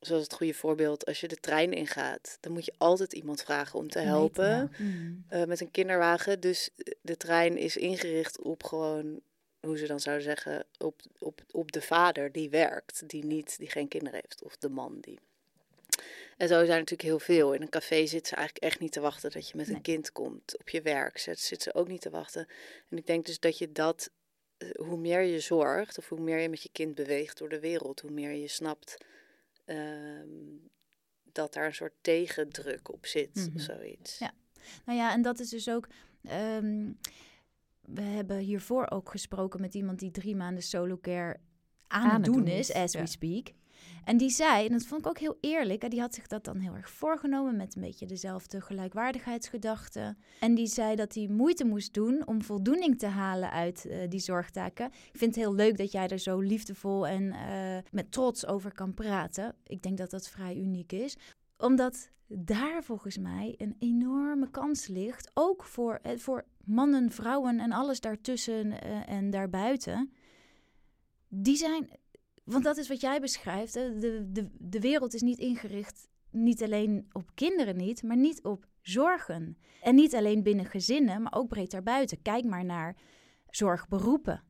zoals het goede voorbeeld, als je de trein ingaat, dan moet je altijd iemand vragen om te helpen. Mhm. eh, met een kinderwagen. Dus de trein is ingericht op gewoon, hoe ze dan zouden zeggen, op, op, op de vader die werkt, die, niet, die geen kinderen heeft, of de man die. En zo zijn er natuurlijk heel veel. In een café zit ze eigenlijk echt niet te wachten dat je met Nee. een kind komt. Op je werk zit, zit ze ook niet te wachten. En ik denk dus dat je dat, eh, hoe meer je zorgt, of hoe meer je met je kind beweegt door de wereld, hoe meer je snapt ehm, dat daar een soort tegendruk op zit, Mhm. of zoiets. Ja. Nou ja, en dat is dus ook. ehm, we hebben hiervoor ook gesproken met iemand die drie maanden solo care aan, het doen is, as ja. we speak. En die zei, en dat vond ik ook heel eerlijk, die had zich dat dan heel erg voorgenomen met een beetje dezelfde gelijkwaardigheidsgedachte. En die zei dat hij moeite moest doen om voldoening te halen uit eh, die zorgtaken. Ik vind het heel leuk dat jij er zo liefdevol en eh, met trots over kan praten. Ik denk dat dat vrij uniek is omdat daar volgens mij een enorme kans ligt. Ook voor, eh, voor mannen, vrouwen en alles daartussen eh, en daarbuiten. Die zijn, want dat is wat jij beschrijft. Hè? De, de, de wereld is niet ingericht, niet alleen op kinderen niet, maar niet op zorgen. En niet alleen binnen gezinnen, maar ook breed daarbuiten. Kijk maar naar zorgberoepen.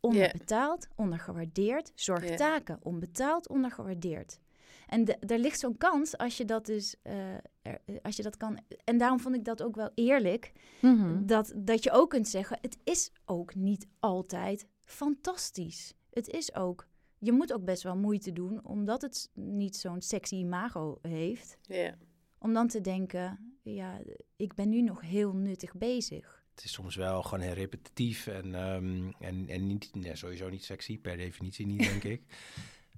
Onderbetaald, ondergewaardeerd. Zorgtaken, onbetaald, ondergewaardeerd. En de- er ligt zo'n kans als je dat dus, eh, er- eh, als je dat kan. En daarom vond ik dat ook wel eerlijk. Mhm. Dat, dat je ook kunt zeggen, het is ook niet altijd fantastisch. Het is ook, je moet ook best wel moeite doen, omdat het niet zo'n sexy imago heeft. Ja. Om dan te denken, ja, ik ben nu nog heel nuttig bezig. Het is soms wel gewoon heel repetitief en, ehm, en, en niet, nee, sowieso niet sexy, per definitie niet, denk ik.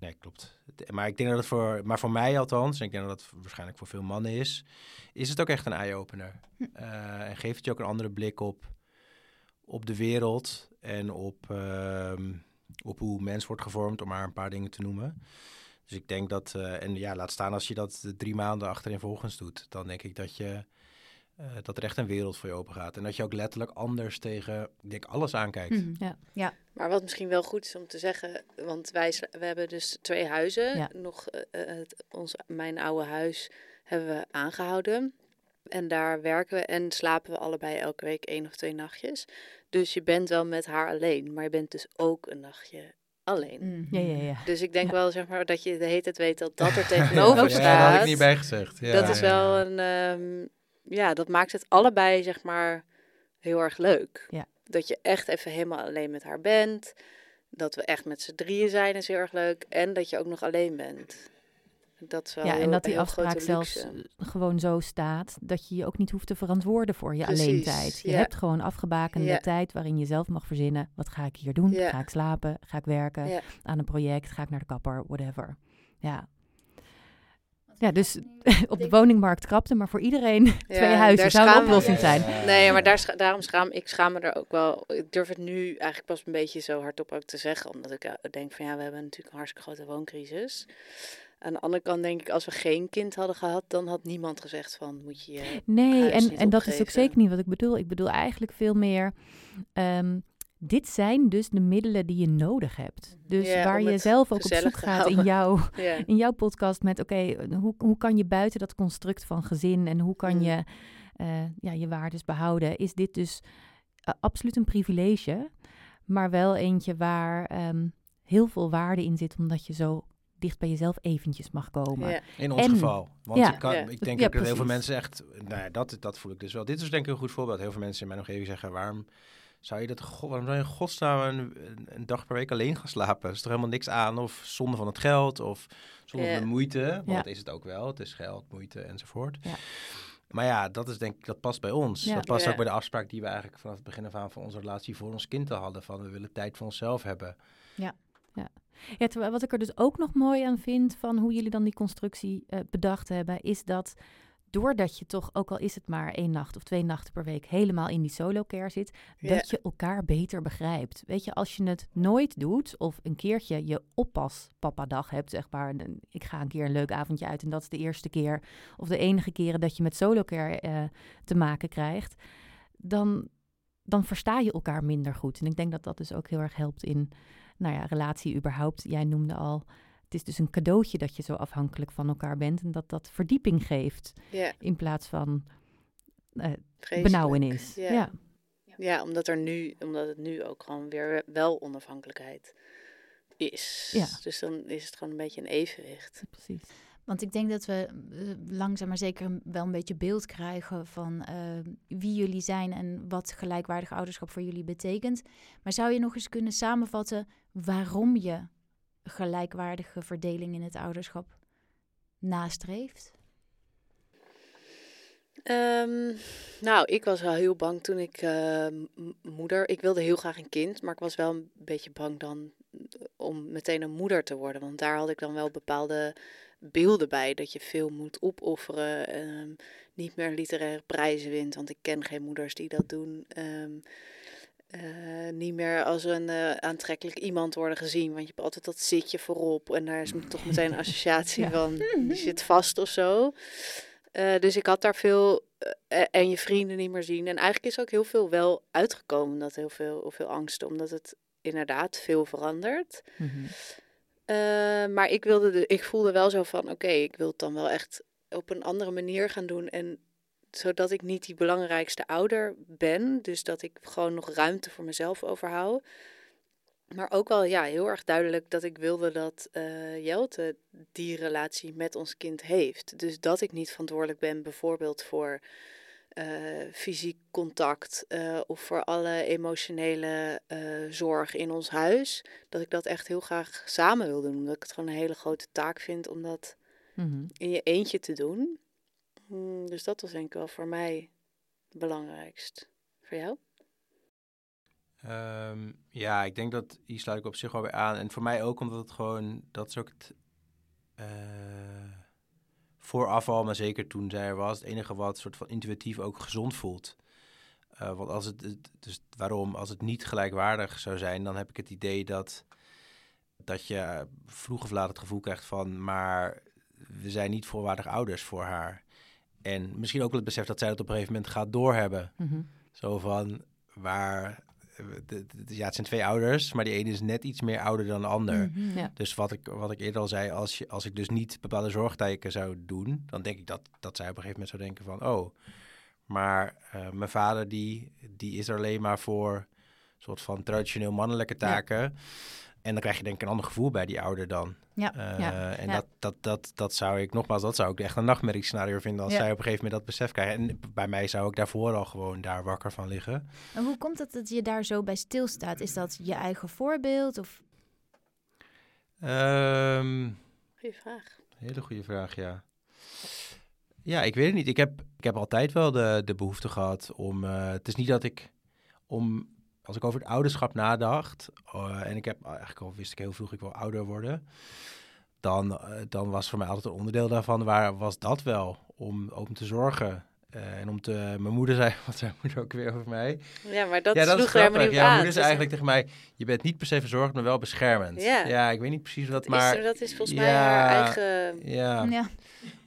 Nee, klopt. Maar ik denk dat het voor, maar voor mij althans, en ik denk dat het waarschijnlijk voor veel mannen is, is het ook echt een eye-opener. Eh, en geeft het je ook een andere blik op, op de wereld en op, ehm, op hoe mens wordt gevormd, om maar een paar dingen te noemen. Dus ik denk dat, eh, en ja, laat staan als je dat drie maanden achtereenvolgens doet, dan denk ik dat je eh, dat er echt een wereld voor je open gaat. En dat je ook letterlijk anders tegen, ik denk, alles aankijkt. Mhm. Ja. Maar wat misschien wel goed is om te zeggen, want wij we hebben dus twee huizen. Ja. Nog eh, eh, het, ons, mijn oude huis hebben we aangehouden. En daar werken we en slapen we allebei elke week één of twee nachtjes. Dus je bent wel met haar alleen, maar je bent dus ook een nachtje alleen. Mhm. Ja, ja, ja. Dus ik denk Ja. wel zeg maar dat je de hele tijd weet dat dat er tegenover Ja, staat. daar had ik niet bij gezegd. Ja, dat is ja, wel ja. een, ehm, ja, dat maakt het allebei zeg maar heel erg leuk. Ja. Dat je echt even helemaal alleen met haar bent. Dat we echt met z'n drieën zijn is heel erg leuk. En dat je ook nog alleen bent. Dat is wel Ja, heel, en dat die afspraak zelfs eh, gewoon zo staat dat je je ook niet hoeft te verantwoorden voor je Precies, alleen tijd. Je ja. hebt gewoon afgebakende Ja. tijd waarin je zelf mag verzinnen. Wat ga ik hier doen? Ja. Ga ik slapen? Ga ik werken? Aan een project? Ga ik naar de kapper? Whatever. Ja. Ja, dus op de woningmarkt krapte, maar voor iedereen twee huizen zou een oplossing zijn. Nee, maar daar, daarom schaam ik schaam me er ook wel. Ik durf het nu eigenlijk pas een beetje zo hardop ook te zeggen. Omdat ik eh, denk van ja, we hebben natuurlijk een hartstikke grote wooncrisis. Aan de andere kant denk ik, als we geen kind hadden gehad, dan had niemand gezegd van moet je je Nee, en, en dat is ook zeker niet wat ik bedoel. Ik bedoel eigenlijk veel meer. ehm, dit zijn dus de middelen die je nodig hebt. Dus Ja, waar je zelf ook op zoek gaat in jouw, Ja. in jouw podcast met... oké, hoe, hoe kan je buiten dat construct van gezin... en hoe kan Mm. je eh, ja, je waardes behouden... is dit dus eh, absoluut een privilege. maar wel eentje waar ehm, heel veel waarde in zit, omdat je zo dicht bij jezelf eventjes mag komen. Ja. In ons En- geval. Want ja. ik, kan, Ja. ik denk Ja, ook dat heel veel mensen echt... Nou ja, dat, dat voel ik dus wel. Dit is denk ik een goed voorbeeld. Heel veel mensen in mijn omgeving zeggen... waarom zou je dat... God, waarom zou je in godsnaam een, dag per week alleen gaan slapen? Er is toch helemaal niks aan? Of zonde van het geld? Of zonde Ja. van de moeite? Want Ja. dat is het ook wel. Het is geld, moeite enzovoort. Ja. Maar ja, dat is denk ik... Dat past bij ons. Ja. Dat past Ja. ook bij de afspraak die we eigenlijk... vanaf het begin af aan van onze relatie voor ons kind al hadden. Van we willen tijd voor onszelf hebben. Ja, terwijl wat ik er dus ook nog mooi aan vind van hoe jullie dan die constructie eh, bedacht hebben, is dat doordat je toch, ook al is het maar één nacht of twee nachten per week, helemaal in die solo care zit, dat je elkaar beter begrijpt. Weet je, als je het nooit doet of een keertje je oppas papa dag hebt, zeg maar, en ik ga een keer een leuk avondje uit en dat is de eerste keer of de enige keren dat je met solo care eh, te maken krijgt, dan, dan versta je elkaar minder goed. En ik denk dat dat dus ook heel erg helpt in nou ja, relatie überhaupt. Jij noemde al, het is dus een cadeautje dat je zo afhankelijk van elkaar bent. En dat dat verdieping geeft Ja, in plaats van eh vreselijk. benauwenis. Ja. Ja. Ja, omdat, er nu, omdat het nu ook gewoon weer wel onafhankelijkheid is. Ja. Dus dan is het gewoon een beetje een evenwicht. precies. Want ik denk dat we eh, langzaam maar zeker wel een beetje beeld krijgen van eh, wie jullie zijn en wat gelijkwaardig ouderschap voor jullie betekent. Maar zou je nog eens kunnen samenvatten waarom je gelijkwaardige verdeling in het ouderschap nastreeft? Ehm, nou, ik was wel heel bang toen ik eh, m- moeder... Ik wilde heel graag een kind, maar ik was wel een beetje bang dan om meteen een moeder te worden. Want daar had ik dan wel bepaalde beelden bij. Dat je veel moet opofferen, ehm, niet meer literaire prijzen wint. Want ik ken geen moeders die dat doen. Ehm, eh, niet meer als een eh, aantrekkelijk iemand worden gezien. Want je hebt altijd dat zitje voorop. En daar is toch meteen een associatie Ja. van, die zit vast of zo. Eh, dus ik had daar veel en je vrienden niet meer zien. En eigenlijk is ook heel veel wel uitgekomen, dat heel veel, heel veel angsten, omdat het inderdaad veel verandert. Mhm. Eh, maar ik, wilde de, ik voelde wel zo van, oké, ik wil het dan wel echt op een andere manier gaan doen. En zodat ik niet die belangrijkste ouder ben. Dus dat ik gewoon nog ruimte voor mezelf overhoud. Maar ook wel ja, heel erg duidelijk dat ik wilde dat eh, Jelte die relatie met ons kind heeft. Dus dat ik niet verantwoordelijk ben bijvoorbeeld voor eh, fysiek contact eh, of voor alle emotionele zorg in ons huis. Dat ik dat echt heel graag samen wil doen. Omdat ik het gewoon een hele grote taak vind om dat Mhm. in je eentje te doen. Mm, dus dat was denk ik wel voor mij het belangrijkst. Voor jou? Ehm, ja, ik denk dat hier sluit ik op zich wel weer aan. En voor mij ook, omdat het gewoon, dat is eh, vooraf al, maar zeker toen zij er was, het enige wat soort van intuïtief ook gezond voelt. Eh, want als het, dus waarom, als het niet gelijkwaardig zou zijn, dan heb ik het idee dat, dat je vroeg of laat het gevoel krijgt van, maar we zijn niet volwaardig ouders voor haar. En misschien ook wel het besef dat zij dat op een gegeven moment gaat doorhebben. Mhm. Zo van waar. de- de- Ja, het zijn twee ouders, maar die ene is net iets meer ouder dan de ander. Mhm. Ja. Dus wat ik, wat ik eerder al zei, als, je, als ik dus niet bepaalde zorgtijken zou doen, dan denk ik dat, dat zij op een gegeven moment zou denken van, oh, maar eh, mijn vader die, die is er alleen maar voor een soort van traditioneel mannelijke taken. En dan krijg je denk ik een ander gevoel bij die ouder dan. Ja, Eh, ja, en ja. Dat, dat, dat, dat zou ik, nogmaals, dat zou ik echt een nachtmerriescenario vinden als Ja. zij op een gegeven moment dat besef krijgen. En bij mij zou ik daarvoor al gewoon daar wakker van liggen. En hoe komt het dat je daar zo bij stilstaat? Is dat je eigen voorbeeld? Of Ehm, Goeie vraag. hele goede vraag, ja. Ja, ik weet het niet. Ik heb, ik heb altijd wel de, de behoefte gehad om... eh, het is niet dat ik om... Als ik over het ouderschap nadacht... eh, en ik heb eigenlijk al wist ik heel vroeg ik wil ouder worden... Dan, eh, dan was voor mij altijd een onderdeel daarvan... waar was dat wel? Om, om te zorgen... eh, en om te... Mijn moeder zei... Wat zei mijn moeder ook weer over mij? Ja, maar dat ja, dat is sloeg er grappig. Ja, aan. moeder zei is eigenlijk tegen mij... Je bent niet per se verzorgd, maar wel beschermend. Ja. ik weet niet precies wat, een- maar... is, dat is volgens mij Ja, haar eigen... Ja, ja,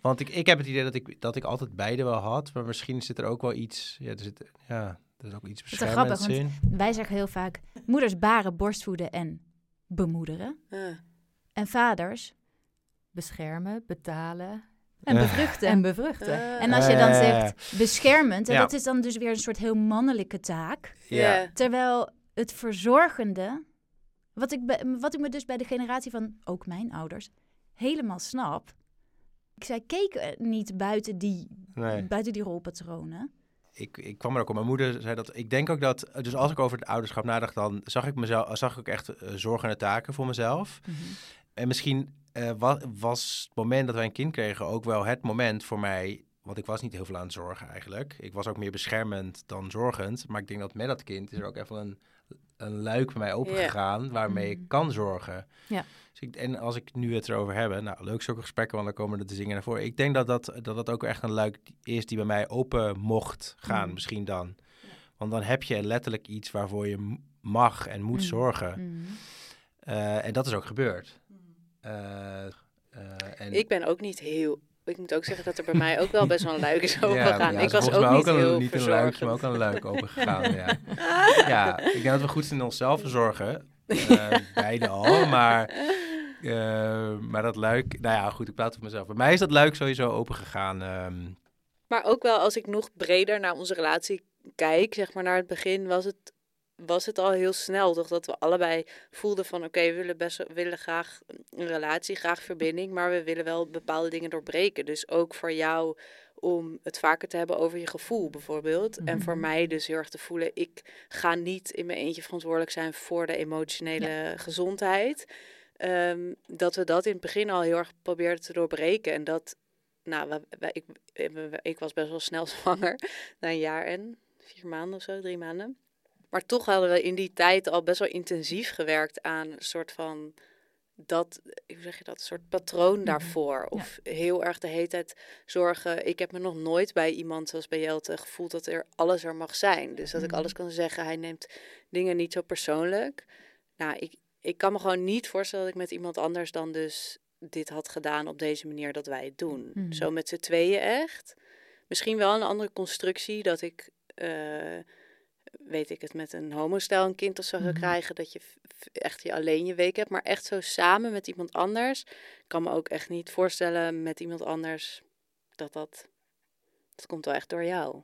want ik, ik heb het idee dat ik, dat ik altijd beide wel had, maar misschien zit er ook wel iets, ja, er zit, ja, er is ook iets is wel grappig, beschermends in. wij zeggen heel vaak moeders baren, borstvoeden en bemoederen. En vaders. Beschermen, betalen En Eh. bevruchten. en bevruchten. Ah. En als je dan Eh. zegt beschermend, en Ja. dat is dan dus weer een soort heel mannelijke taak. Ja. Terwijl het verzorgende, wat ik, be- wat ik me dus bij de generatie van ook mijn ouders helemaal snap. Ik zij keken niet buiten die, Nee. buiten die rolpatronen. ik, ik kwam er ook op. Mijn moeder zei dat. Ik denk ook dat. Dus als ik over het ouderschap nadacht, dan zag ik mezelf. Zag ik ook echt eh, zorgende taken voor mezelf. En misschien eh, wa- was het moment dat wij een kind kregen ook wel het moment voor mij. Want ik was niet heel veel aan het zorgen eigenlijk. Ik was ook meer beschermend dan zorgend. Maar ik denk dat met dat kind is er ook even een, een luik bij mij opengegaan. Waarmee ik Mhm. kan zorgen. Ja. Dus ik, en als ik nu het erover heb, nou leuk zulke gesprekken, want dan komen er de zingen naar voren. Ik denk dat dat, dat dat ook echt een luik is die bij mij open mocht gaan, Mhm. misschien dan. Want dan heb je letterlijk iets waarvoor je mag en moet Mhm. zorgen. Eh, en dat is ook gebeurd. Eh, eh, en, Ik ben ook niet heel... Ik moet ook zeggen dat er bij mij ook wel best wel een luik is Ja, overgegaan. ja, ik is was ook niet een, heel niet een luik, maar ook een luik open gegaan. ja. ja, ik denk dat we goed zijn in onszelf verzorgen. Eh, beide al, maar, maar dat luik... Nou ja, goed, ik praat voor mezelf. Bij mij is dat luik sowieso open gegaan. ehm, Maar ook wel als ik nog breder naar onze relatie kijk, zeg maar naar het begin, was het, was het al heel snel. Toch dat we allebei voelden van oké, we willen best willen graag een relatie, graag verbinding, maar we willen wel bepaalde dingen doorbreken. Dus ook voor jou om het vaker te hebben over je gevoel bijvoorbeeld. En voor mij dus heel erg te voelen, ik ga niet in mijn eentje verantwoordelijk zijn voor de emotionele gezondheid. Ehm, dat we dat in het begin al heel erg probeerden te doorbreken. En dat, nou, we, we- ik, we- ik was best wel snel zwanger, na een jaar en vier maanden of zo, drie maanden. Maar toch hadden we in die tijd al best wel intensief gewerkt aan een soort van dat, hoe zeg je dat, een soort patroon daarvoor. Of heel erg de hele tijd zorgen. Ik heb me nog nooit bij iemand zoals bij Jelte gevoeld dat er alles er mag zijn. Dus dat ik alles kan zeggen. Hij neemt dingen niet zo persoonlijk. Nou, ik, ik kan me gewoon niet voorstellen dat ik met iemand anders dan dus dit had gedaan op deze manier dat wij het doen. Mhm. Zo met z'n tweeën echt. Misschien wel een andere constructie dat ik, eh, weet ik het, met een homostijl een kind of zo zou Mhm. krijgen. Dat je echt je alleen je week hebt. Maar echt zo samen met iemand anders. Ik kan me ook echt niet voorstellen met iemand anders dat dat... Dat komt wel echt door jou.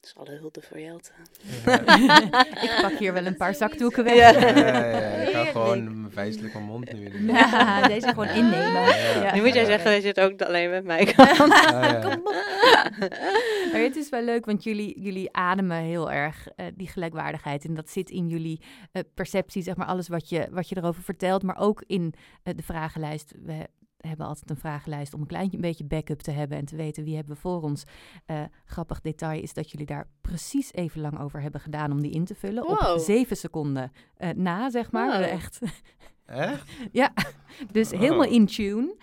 Dus alle hulde voor Jelte. Ik pak hier wel een paar zakdoeken weg. Ja. ja, ja, ik ga gewoon mijn vijselijk mijn mond nu. Ja, deze gewoon innemen. Ja. Nu moet jij zeggen dat je het ook alleen met mij kan. Ah, ja. Kom op. Maar het is wel leuk, want jullie, jullie ademen heel erg eh, die gelijkwaardigheid. En dat zit in jullie eh, perceptie, zeg maar, alles wat je, wat je erover vertelt. Maar ook in eh, de vragenlijst. We hebben altijd een vragenlijst om een klein beetje backup te hebben en te weten wie hebben we voor ons. Eh, grappig detail is dat jullie daar precies even lang over hebben gedaan om die in te vullen. Op zeven seconden eh, na, zeg maar. Wow. Echt Echt? dus Oh. helemaal in tune.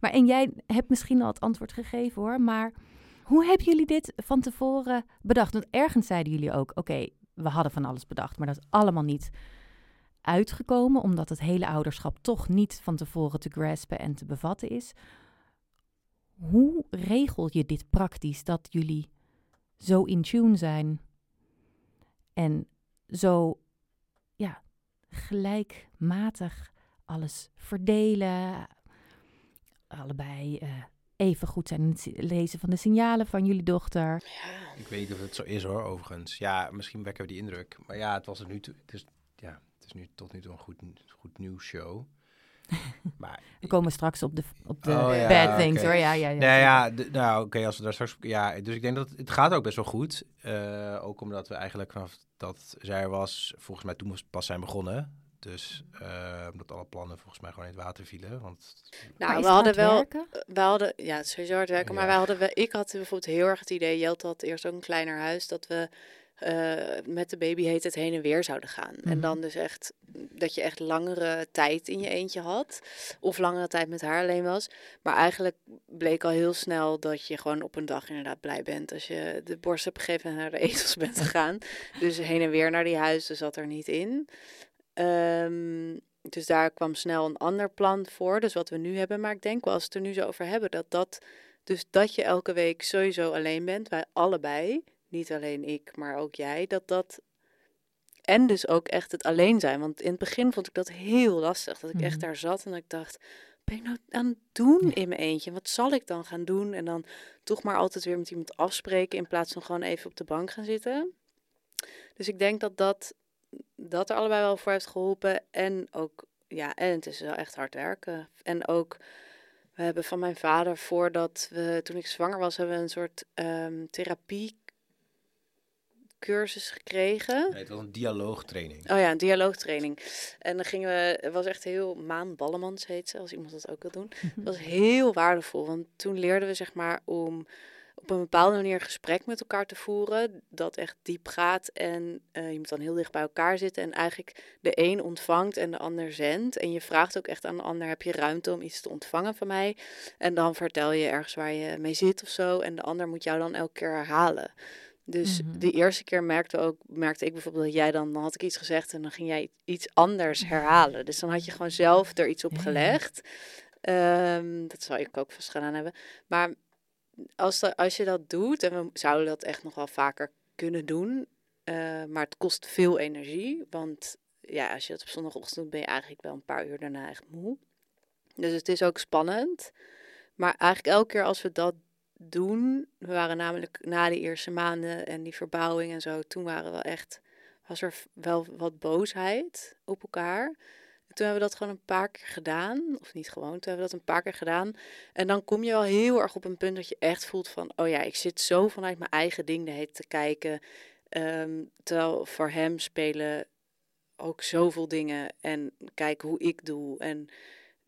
Maar en jij hebt misschien al het antwoord gegeven hoor. Maar hoe hebben jullie dit van tevoren bedacht? Want ergens zeiden jullie ook: oké, we hadden van alles bedacht, maar dat is allemaal niet uitgekomen, omdat het hele ouderschap toch niet van tevoren te graspen en te bevatten is. Hoe regel je dit praktisch dat jullie zo in tune zijn en zo ja, gelijkmatig alles verdelen. Allebei eh, even goed zijn in het lezen van de signalen van jullie dochter. Ik weet niet of het zo is hoor, overigens. Ja, misschien wekken we die indruk. Maar ja, het was er nu toe. Het is, ja, het is nu tot nu toe een goed, goed nieuwsshow. Maar We komen straks op de, op de Oh, ja, bad things hoor. Ja, ja, ja. Nou ja, nou oké, als we daar straks... Ja, dus ik denk dat het gaat ook best wel goed. Eh, ook omdat we eigenlijk vanaf dat zij er was, volgens mij toen pas zijn begonnen. Dus eh, omdat alle plannen volgens mij gewoon in het water vielen. Want Nou, we hadden hard wel... werken? We hadden, ja, het is sowieso hard werken, maar wij hadden, we, ik had bijvoorbeeld heel erg het idee, Jelte had eerst ook een kleiner huis, dat we eh, met de baby heet het heen en weer zouden gaan. En Mhm. dan dus echt, dat je echt langere tijd in je eentje had, of langere tijd met haar alleen was. Maar eigenlijk bleek al heel snel dat je gewoon op een dag inderdaad blij bent als je de borst hebt gegeven en naar de etels bent gegaan. dus heen en weer naar die huizen zat er niet in. Ehm, dus daar kwam snel een ander plan voor, dus wat we nu hebben. Maar ik denk wel, als we het er nu zo over hebben, dat dat... Dus dat je elke week sowieso alleen bent, wij allebei, niet alleen ik, maar ook jij, dat dat... En dus ook echt het alleen zijn. Want in het begin vond ik dat heel lastig. Dat ik echt Mhm. daar zat en dat ik dacht, ben ik nou aan het doen in mijn eentje? Wat zal ik dan gaan doen? En dan toch maar altijd weer met iemand afspreken in plaats van gewoon even op de bank gaan zitten. Dus ik denk dat dat, dat er allebei wel voor heeft geholpen. En ook, ja, en het is wel echt hard werken. En ook, we hebben van mijn vader, voordat we, toen ik zwanger was, hebben we een soort ehm therapie cursus gekregen. Nee, het was een dialoogtraining. Oh ja, een dialoogtraining. En dan gingen we, het was echt heel, Maan Ballemans heet ze, als iemand dat ook wil doen. Het was heel waardevol, want toen leerden we zeg maar om op een bepaalde manier een gesprek met elkaar te voeren, dat echt diep gaat en eh, je moet dan heel dicht bij elkaar zitten en eigenlijk de een ontvangt en de ander zendt. En je vraagt ook echt aan de ander, heb je ruimte om iets te ontvangen van mij? En dan vertel je ergens waar je mee zit of zo en de ander moet jou dan elke keer herhalen. Dus Mhm. de eerste keer merkte, ook, merkte ik bijvoorbeeld dat jij dan, dan had ik iets gezegd en dan ging jij iets anders herhalen. Dus dan had je gewoon zelf er iets op Ja. gelegd. Ehm, dat zou ik ook vast gedaan hebben. Maar als, als je dat doet, en we zouden dat echt nog wel vaker kunnen doen, eh, maar het kost veel energie. Want ja, als je dat op zondagochtend doet, ben je eigenlijk wel een paar uur daarna echt moe. Dus het is ook spannend. Maar eigenlijk elke keer als we dat doen, we waren namelijk na de eerste maanden en die verbouwing en zo, toen waren we echt, was er wel wat boosheid op elkaar. En toen hebben we dat gewoon een paar keer gedaan, of niet gewoon, toen hebben we dat een paar keer gedaan. En dan kom je wel heel erg op een punt dat je echt voelt van, oh ja, ik zit zo vanuit mijn eigen ding de hele tijd te kijken. Ehm, terwijl voor hem spelen ook zoveel dingen en kijken hoe ik doe. En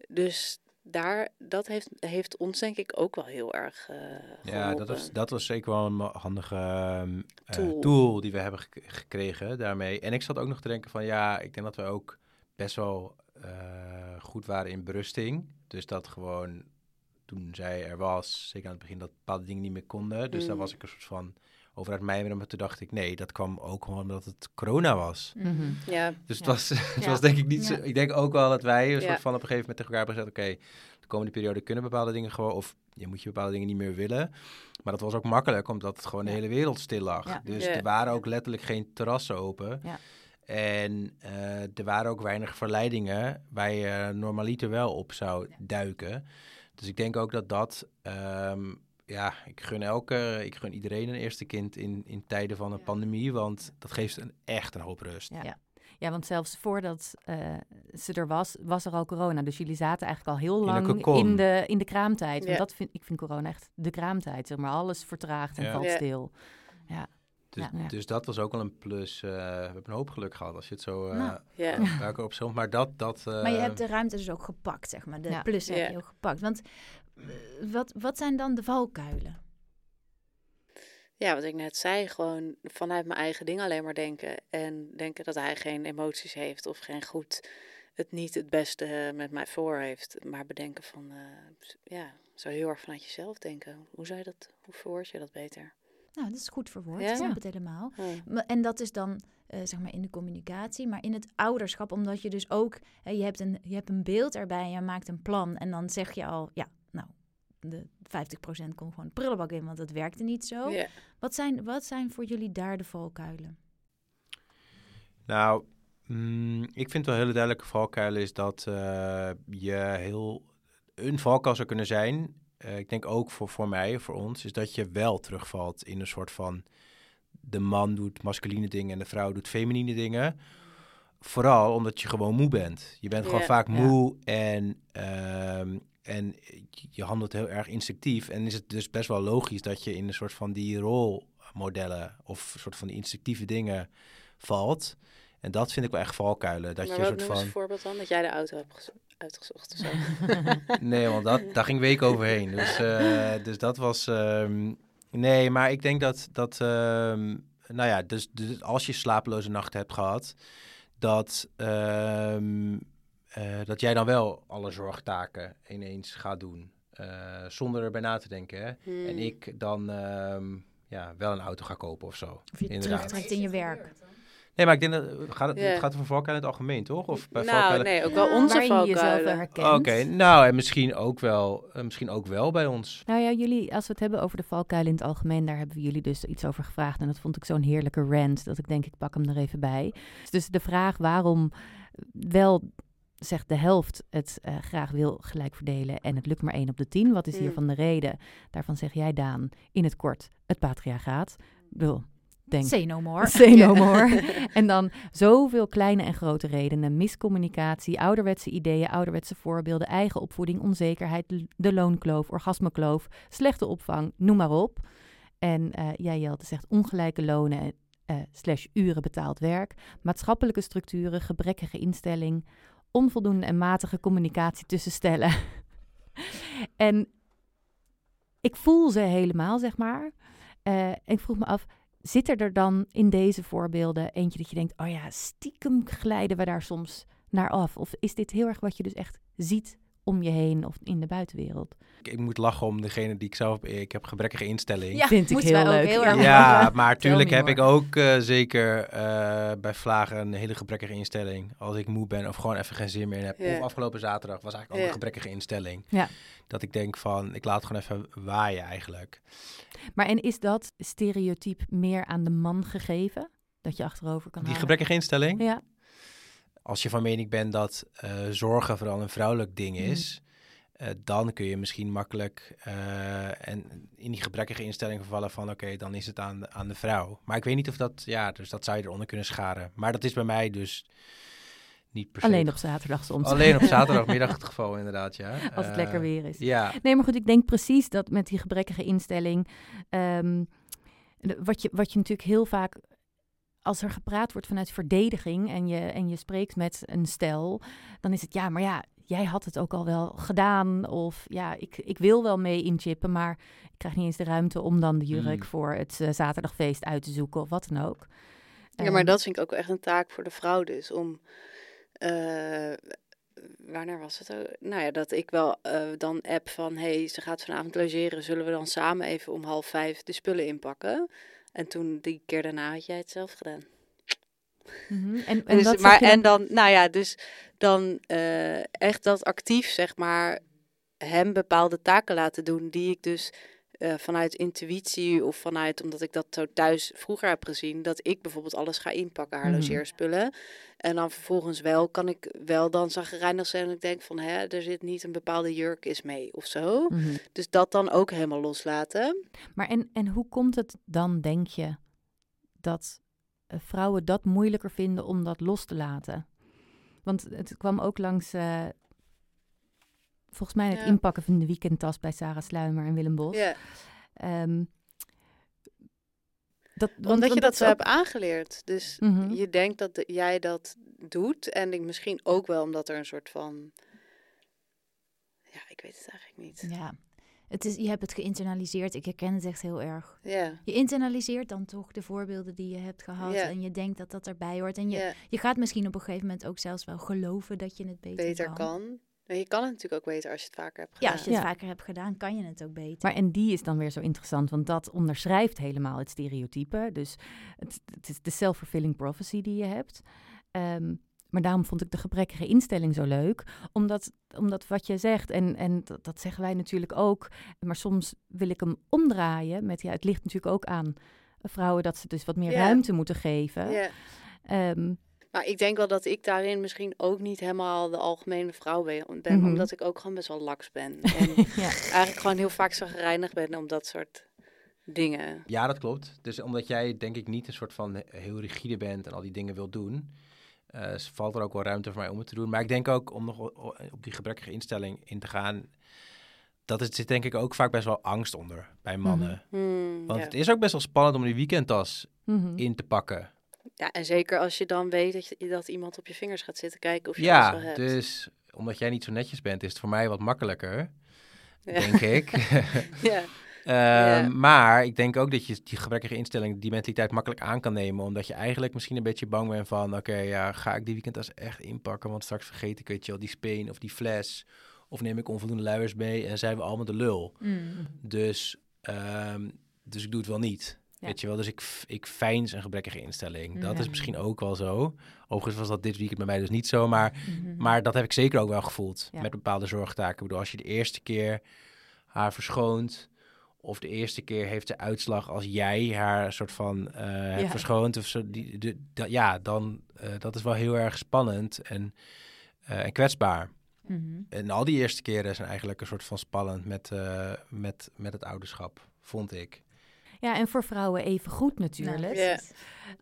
dus daar, dat heeft, heeft ons denk ik ook wel heel erg eh Ja, dat was, dat was zeker wel een handige eh, Tool. tool die we hebben gek- gekregen daarmee. En ik zat ook nog te denken van ja, ik denk dat we ook best wel eh, goed waren in berusting. Dus dat gewoon toen zij er was, zeker aan het begin, dat bepaalde dingen niet meer konden. Dus daar Mm. was ik een soort van over uit mijmeren. Maar toen dacht ik nee, dat kwam ook gewoon omdat het corona was. Mhm. Ja, Dus het, Ja. was, het Ja. was denk ik niet Ja. zo... Ik denk ook wel dat wij een Ja. soort van op een gegeven moment tegen elkaar hebben gezegd... oké, de komende periode kunnen bepaalde dingen gewoon... of je moet je bepaalde dingen niet meer willen. Maar dat was ook makkelijk, omdat het gewoon de hele wereld stil lag. Ja. Dus Ja. er waren ook letterlijk geen terrassen open. Ja. En eh, er waren ook weinig verleidingen waar je normaliter wel op zou duiken. Dus ik denk ook dat dat... ehm, ja, ik gun elke, ik gun iedereen een eerste kind in, in tijden van een pandemie, want dat geeft een, echt een hoop rust. Ja. Ja. Ja, want zelfs voordat eh, ze er was, was er al corona. Dus jullie zaten eigenlijk al heel lang in de, in de kraamtijd. Want dat vind, ik vind corona echt de kraamtijd. Zeg maar, alles vertraagt en Ja. valt Ja. Dus, Ja. dus dat was ook wel een plus. eh, we hebben een hoop geluk gehad als je het zo uh, Nou. Maar dat... dat eh, Maar je hebt de ruimte dus ook gepakt, zeg maar. De Ja. plussen heb je ook gepakt. Want wat, wat zijn dan de valkuilen? ja, wat ik net zei, gewoon vanuit mijn eigen ding alleen maar denken. En denken dat hij geen emoties heeft of geen goed, het niet het beste met mij voor heeft. Maar bedenken van, eh, ja, zo heel erg vanuit jezelf denken. Hoe zou je dat, hoe verwoord je dat beter? Nou, dat is goed verwoord. Ja? Ik snap het helemaal. En dat is dan eh, zeg maar in de communicatie, maar in het ouderschap, omdat je dus ook, hè, je, hebt een, je hebt een beeld erbij en je maakt een plan. En dan zeg je al, ja, nou, de 50% komt gewoon de prullenbak in, want dat werkte niet zo. Ja. Wat, zijn, wat zijn voor jullie daar de valkuilen? Nou, mm, ik vind wel een hele duidelijke valkuil is dat eh, je heel... Een valkuil zou kunnen zijn, eh, ik denk ook voor, voor mij, voor ons, is dat je wel terugvalt in een soort van... De man doet masculine dingen en de vrouw doet feminine dingen. Vooral omdat je gewoon moe bent. Je bent gewoon vaak moe en, ehm, en je handelt heel erg instinctief. En is het dus best wel logisch dat je in een soort van die rolmodellen of soort van die instinctieve dingen valt. En dat vind ik wel echt valkuilen. Dat maar je een wat soort van. een voorbeeld dan? Dat jij de auto hebt gezo- uitgezocht of zo. Nee, want dat, daar ging week overheen. Dus, eh, dus dat was. ehm, nee, maar ik denk dat. dat ehm, nou ja, dus, dus als je slapeloze nachten hebt gehad, dat. ehm, eh, dat jij dan wel alle zorgtaken ineens gaat doen. eh, zonder erbij na te denken. Hè? En Hmm. ik dan ehm, ja, wel een auto ga kopen of zo. Of je Inderdaad. terugtrekt in je werk? Nee, maar ik denk dat gaat het, gaat over valkuil in het algemeen, toch? Of bij nou, valkuilen- nee, ook wel Ja, onze Waarin je jezelf wel valkuilen. herkent. Oké, nou en misschien ook wel, eh, misschien ook wel bij ons. Nou ja, jullie, als we het hebben over de valkuilen in het algemeen, daar hebben we jullie dus iets over gevraagd. En dat vond ik zo'n heerlijke rant, dat ik denk, ik pak hem er even bij. Dus de vraag waarom wel, zegt de helft, het eh, graag wil gelijk verdelen en het lukt maar 1 op de 10. Wat is Mm. hiervan de reden? Daarvan zeg jij, Daan, in het kort, het patriarchaat. Ik bedoel, Denk. Say no more. Say no more. en dan zoveel kleine en grote redenen. Miscommunicatie, ouderwetse ideeën, ouderwetse voorbeelden, eigen opvoeding, onzekerheid, de loonkloof, orgasmekloof, slechte opvang, noem maar op. En eh jij, Jelte, zegt ongelijke lonen en eh, slash uren betaald werk, maatschappelijke structuren, gebrekkige instelling, onvoldoende en matige communicatie tussen stellen. en ik voel ze helemaal, zeg maar. Eh, ik vroeg me af, zit er er dan in deze voorbeelden eentje dat je denkt, oh ja, stiekem glijden we daar soms naar af? Of is dit heel erg wat je dus echt ziet om je heen of in de buitenwereld? Ik, ik moet lachen om degene die ik zelf... Ik heb gebrekkige instelling. Ja, Vind ik heel leuk. heel Ja, maar tuurlijk me heb ik ook eh, zeker eh, bij vlagen een hele gebrekkige instelling. Als ik moe ben of gewoon even geen zin meer in heb. Ja. Of afgelopen zaterdag was eigenlijk ook Ja. een gebrekkige instelling. Ja. Dat ik denk van, ik laat gewoon even waaien eigenlijk. Maar en is dat stereotype meer aan de man gegeven? Dat je achterover kan Die halen? gebrekkige instelling, Ja. als je van mening bent dat eh, zorgen vooral een vrouwelijk ding Mhm. is... eh, dan kun je misschien makkelijk eh, en in die gebrekkige instelling vervallen van... oké, dan is het aan, de- aan de vrouw. Maar ik weet niet of dat... Ja, dus dat zou je eronder kunnen scharen. Maar dat is bij mij dus niet per se... Alleen op zaterdag soms. Alleen op zaterdagmiddag het geval, inderdaad, ja. Als het Eh, lekker weer is. Ja, Nee, maar goed, ik denk precies dat met die gebrekkige instelling. ehm, wat, je, wat je natuurlijk heel vaak. Als er gepraat wordt vanuit verdediging en je, en je spreekt met een stel, dan is het ja, maar ja, jij had het ook al wel gedaan. Of ja, ik, ik wil wel mee inchippen, maar ik krijg niet eens de ruimte om dan de jurk Mm. voor het eh, zaterdagfeest uit te zoeken of wat dan ook. Ja, maar Ehm, dat vind ik ook echt een taak voor de vrouw dus. Om, eh, wanneer was het? ook? Nou ja, dat ik wel eh, dan app van, hey, ze gaat vanavond logeren. Zullen we dan samen even om half vijf de spullen inpakken? En toen die keer daarna had jij het zelf gedaan. mhm. En, en Dus, dat maar je en dan, nou ja, dus dan eh, echt dat actief, zeg maar, hem bepaalde taken laten doen die ik dus eh, vanuit intuïtie of vanuit, omdat ik dat zo thuis vroeger heb gezien, dat ik bijvoorbeeld alles ga inpakken, haar Mhm. logeerspullen. En dan vervolgens wel, kan ik wel dan zagrijnig zijn en ik denk van, hè, er zit niet een bepaalde jurk is mee of zo. Mhm. Dus dat dan ook helemaal loslaten. Maar en, en hoe komt het dan, denk je, dat eh, vrouwen dat moeilijker vinden om dat los te laten? Want het kwam ook langs, eh, volgens mij, het inpakken van de weekendtas bij Sarah Sluimer en Willem Bos. Ja, Ehm, dat, want- omdat je dat zo ook- hebt aangeleerd. Dus Mhm. je denkt dat de- jij dat doet. En ik misschien ook wel omdat er een soort van. Ja, ik weet het eigenlijk niet. Ja, het is, je hebt het geïnternaliseerd. Ik herken het echt heel erg. Ja, Je internaliseert dan toch de voorbeelden die je hebt gehad. En je denkt dat dat erbij hoort. En je, je gaat misschien op een gegeven moment ook zelfs wel geloven dat je het beter, beter kan. Je kan het natuurlijk ook beter als je het vaker hebt Ja, gedaan. als je het Ja. vaker hebt gedaan, kan je het ook beter. Maar en die is dan weer zo interessant, want dat onderschrijft helemaal het stereotype. Dus het, het is de self-fulfilling prophecy die je hebt. Ehm, maar daarom vond ik de gebrekkige instelling zo leuk. Omdat, omdat wat je zegt, en, en dat, dat zeggen wij natuurlijk ook. Maar soms wil ik hem omdraaien. Met, ja, het ligt natuurlijk ook aan vrouwen dat ze dus wat meer Ja. ruimte moeten geven. Ja. Ehm, Maar ik denk wel dat ik daarin misschien ook niet helemaal de algemene vrouw ben. Mhm. Omdat ik ook gewoon best wel laks ben. En ja. eigenlijk gewoon heel vaak zagrijnig ben om dat soort dingen. ja, dat klopt. Dus omdat jij denk ik niet een soort van heel rigide bent en al die dingen wilt doen... eh, valt er ook wel ruimte voor mij om het te doen. Maar ik denk ook om nog op die gebrekkige instelling in te gaan... Dat is, zit denk ik ook vaak best wel angst onder bij mannen. Hmm, Want ja. het is ook best wel spannend om die weekendtas Mhm. in te pakken. Ja, en zeker als je dan weet dat, je, dat iemand op je vingers gaat zitten kijken of je Ja, alles wel hebt. dus omdat jij niet zo netjes bent, is het voor mij wat makkelijker, Ja. denk ik. ja. Ehm, Ja. Maar ik denk ook dat je die gebrekkige instelling, die mentaliteit makkelijk aan kan nemen. Omdat je eigenlijk misschien een beetje bang bent van... oké, ja, ga ik die weekendtas echt inpakken? Want straks vergeet ik, weet je wel, die speen of die fles. Of neem ik onvoldoende luiers mee en zijn we allemaal de lul. Mm. Dus, ehm, dus ik doe het wel niet. Ja. Weet je wel, dus ik, ik feins een gebrekkige instelling. Dat Ja. is misschien ook wel zo. Overigens was dat dit weekend bij mij dus niet zo, maar Mhm. maar dat heb ik zeker ook wel gevoeld Ja. met bepaalde zorgtaken. Ik bedoel, als je de eerste keer haar verschoont, of de eerste keer heeft ze uitslag als jij haar soort van eh hebt Ja. verschoond, of zo, die, de, ja, dan uh, dat is wel heel erg spannend en, uh, en kwetsbaar. Mhm. En al die eerste keren zijn eigenlijk een soort van spannend met, uh, met, met het ouderschap, vond ik. Ja, en voor vrouwen even goed natuurlijk. Ja.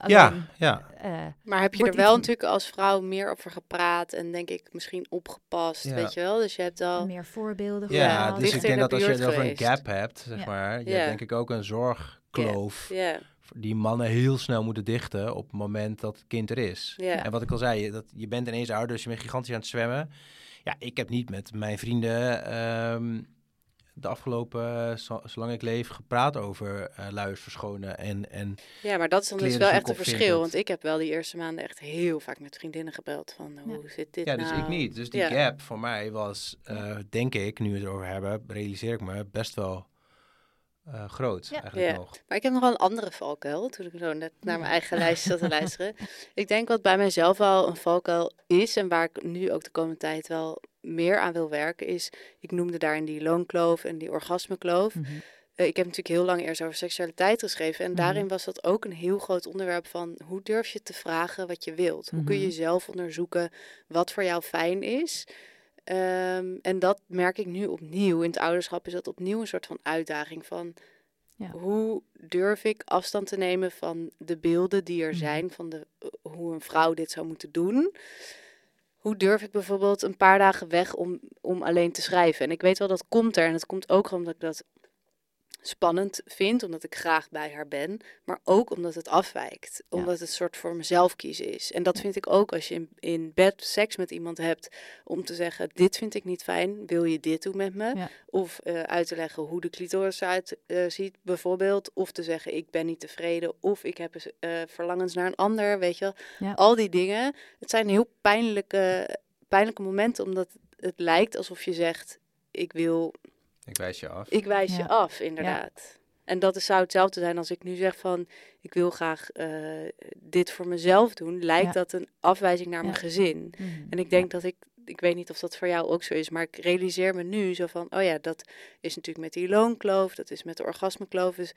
Ja, Alleen, ja. eh, Maar heb je er wel iets- natuurlijk als vrouw meer over gepraat en denk ik misschien opgepast, Ja. weet je wel? Dus je hebt al... meer voorbeelden Ja, gehad. dus ik denk dat als je het over een gap hebt, zeg Ja. maar, je Ja. hebt denk ik ook een zorgkloof Ja, die mannen heel snel moeten dichten op het moment dat het kind er is. ja. En wat ik al zei, je- dat, je bent ineens ouder, dus je bent gigantisch aan het zwemmen. Ja, ik heb niet met mijn vrienden ehm, de afgelopen, zo- zolang ik leef, gepraat over eh luiers verschonen en, en ja, maar dat is dan dus wel echt een verschil. Want ik heb wel die eerste maanden echt heel vaak met vriendinnen gebeld van Ja. hoe zit dit Ja, dus nou? ik niet. Dus die Ja. gap voor mij was, eh, denk ik, nu we het erover hebben, realiseer ik me, best wel eh, groot Ja. eigenlijk Ja. nog. Maar ik heb nog wel een andere valkuil, toen ik zo net naar mijn eigen lijstje zat te luisteren. Ik denk wat bij mijzelf wel een valkuil is en waar ik nu ook de komende tijd wel meer aan wil werken is, ik noemde daarin die loonkloof en die orgasmekloof. Eh, ik heb natuurlijk heel lang eerst over seksualiteit geschreven. En Mhm. daarin was dat ook een heel groot onderwerp van hoe durf je te vragen wat je wilt? Hoe kun je Mhm. zelf onderzoeken wat voor jou fijn is? Ehm, en dat merk ik nu opnieuw. In het ouderschap is dat opnieuw een soort van uitdaging van Ja. hoe durf ik afstand te nemen van de beelden die er Mhm. zijn van de, eh, hoe een vrouw dit zou moeten doen. Hoe durf ik bijvoorbeeld een paar dagen weg om, om alleen te schrijven? En ik weet wel dat komt er. En het komt ook omdat ik dat spannend vind, omdat ik graag bij haar ben, maar ook omdat het afwijkt, Ja. omdat het een soort voor mezelf kiezen is. En dat vind ik ook als je in, in bed seks met iemand hebt, om te zeggen, dit vind ik niet fijn, wil je dit doen met me? Ja. Of eh, uit te leggen hoe de clitoris eruit eh, ziet, bijvoorbeeld. Of te zeggen, ik ben niet tevreden, of ik heb eh, verlangens naar een ander, weet je wel. Al die dingen, het zijn heel pijnlijke, pijnlijke momenten, omdat het lijkt alsof je zegt, ik wil Ik wijs je af. ik wijs Ja. je af, inderdaad. En dat zou hetzelfde zijn als ik nu zeg van... ik wil graag eh, dit voor mezelf doen. Lijkt Ja. dat een afwijzing naar Ja. mijn gezin. Mhm. En ik denk dat ik... Ik weet niet of dat voor jou ook zo is, maar ik realiseer me nu zo van... oh ja, dat is natuurlijk met die loonkloof, dat is met de orgasmekloof. Dus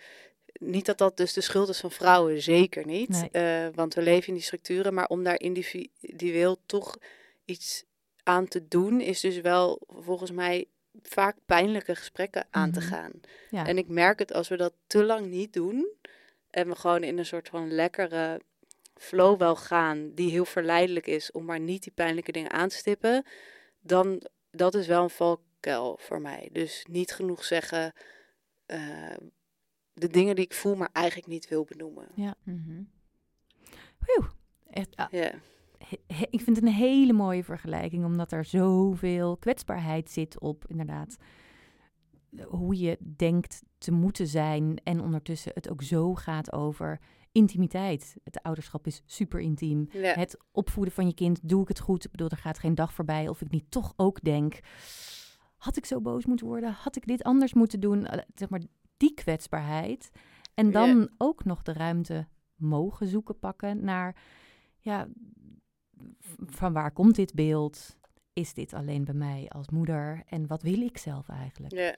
niet dat dat dus de schuld is van vrouwen, zeker niet. Nee. Eh, want we leven in die structuren, maar om daar individueel toch iets aan te doen... is dus wel volgens mij vaak pijnlijke gesprekken aan te Mhm. gaan. Ja. En ik merk het als we dat te lang niet doen en we gewoon in een soort van lekkere flow wel gaan, die heel verleidelijk is om maar niet die pijnlijke dingen aan te stippen, dan dat is wel een valkuil voor mij. Dus niet genoeg zeggen eh, de dingen die ik voel, maar eigenlijk niet wil benoemen. Ja. Mhm. Echt, ah, Ja, he- ik vind het een hele mooie vergelijking, omdat er zoveel kwetsbaarheid zit op inderdaad hoe je denkt te moeten zijn en ondertussen het ook zo gaat over intimiteit. Het ouderschap is super intiem. ja. Het opvoeden van je kind, doe ik het goed? Ik bedoel, er gaat geen dag voorbij of ik niet toch ook denk, had ik zo boos moeten worden? Had ik dit anders moeten doen? Eh, Zeg maar, die kwetsbaarheid. En dan ook nog de ruimte mogen zoeken pakken naar, ja, van waar komt dit beeld? Is dit alleen bij mij als moeder? En wat wil ik zelf eigenlijk? ja.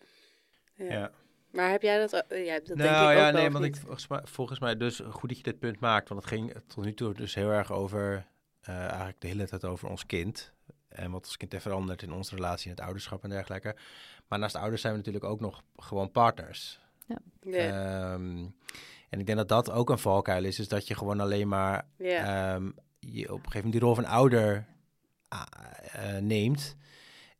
ja. Ja. Maar heb jij dat? Jij hebt dat denk nou ik ja, ook wel, nee, want ik volgens mij, volgens mij dus goed dat je dit punt maakt, want het ging tot nu toe dus heel erg over eh, eigenlijk de hele tijd over ons kind en wat ons kind heeft veranderd in onze relatie in het ouderschap en dergelijke. Maar naast ouders zijn we natuurlijk ook nog gewoon partners. Ja, Ehm, en ik denk dat dat ook een valkuil is, is dat je gewoon alleen maar ja. ehm, je op een gegeven moment die rol van ouder ah, eh, neemt.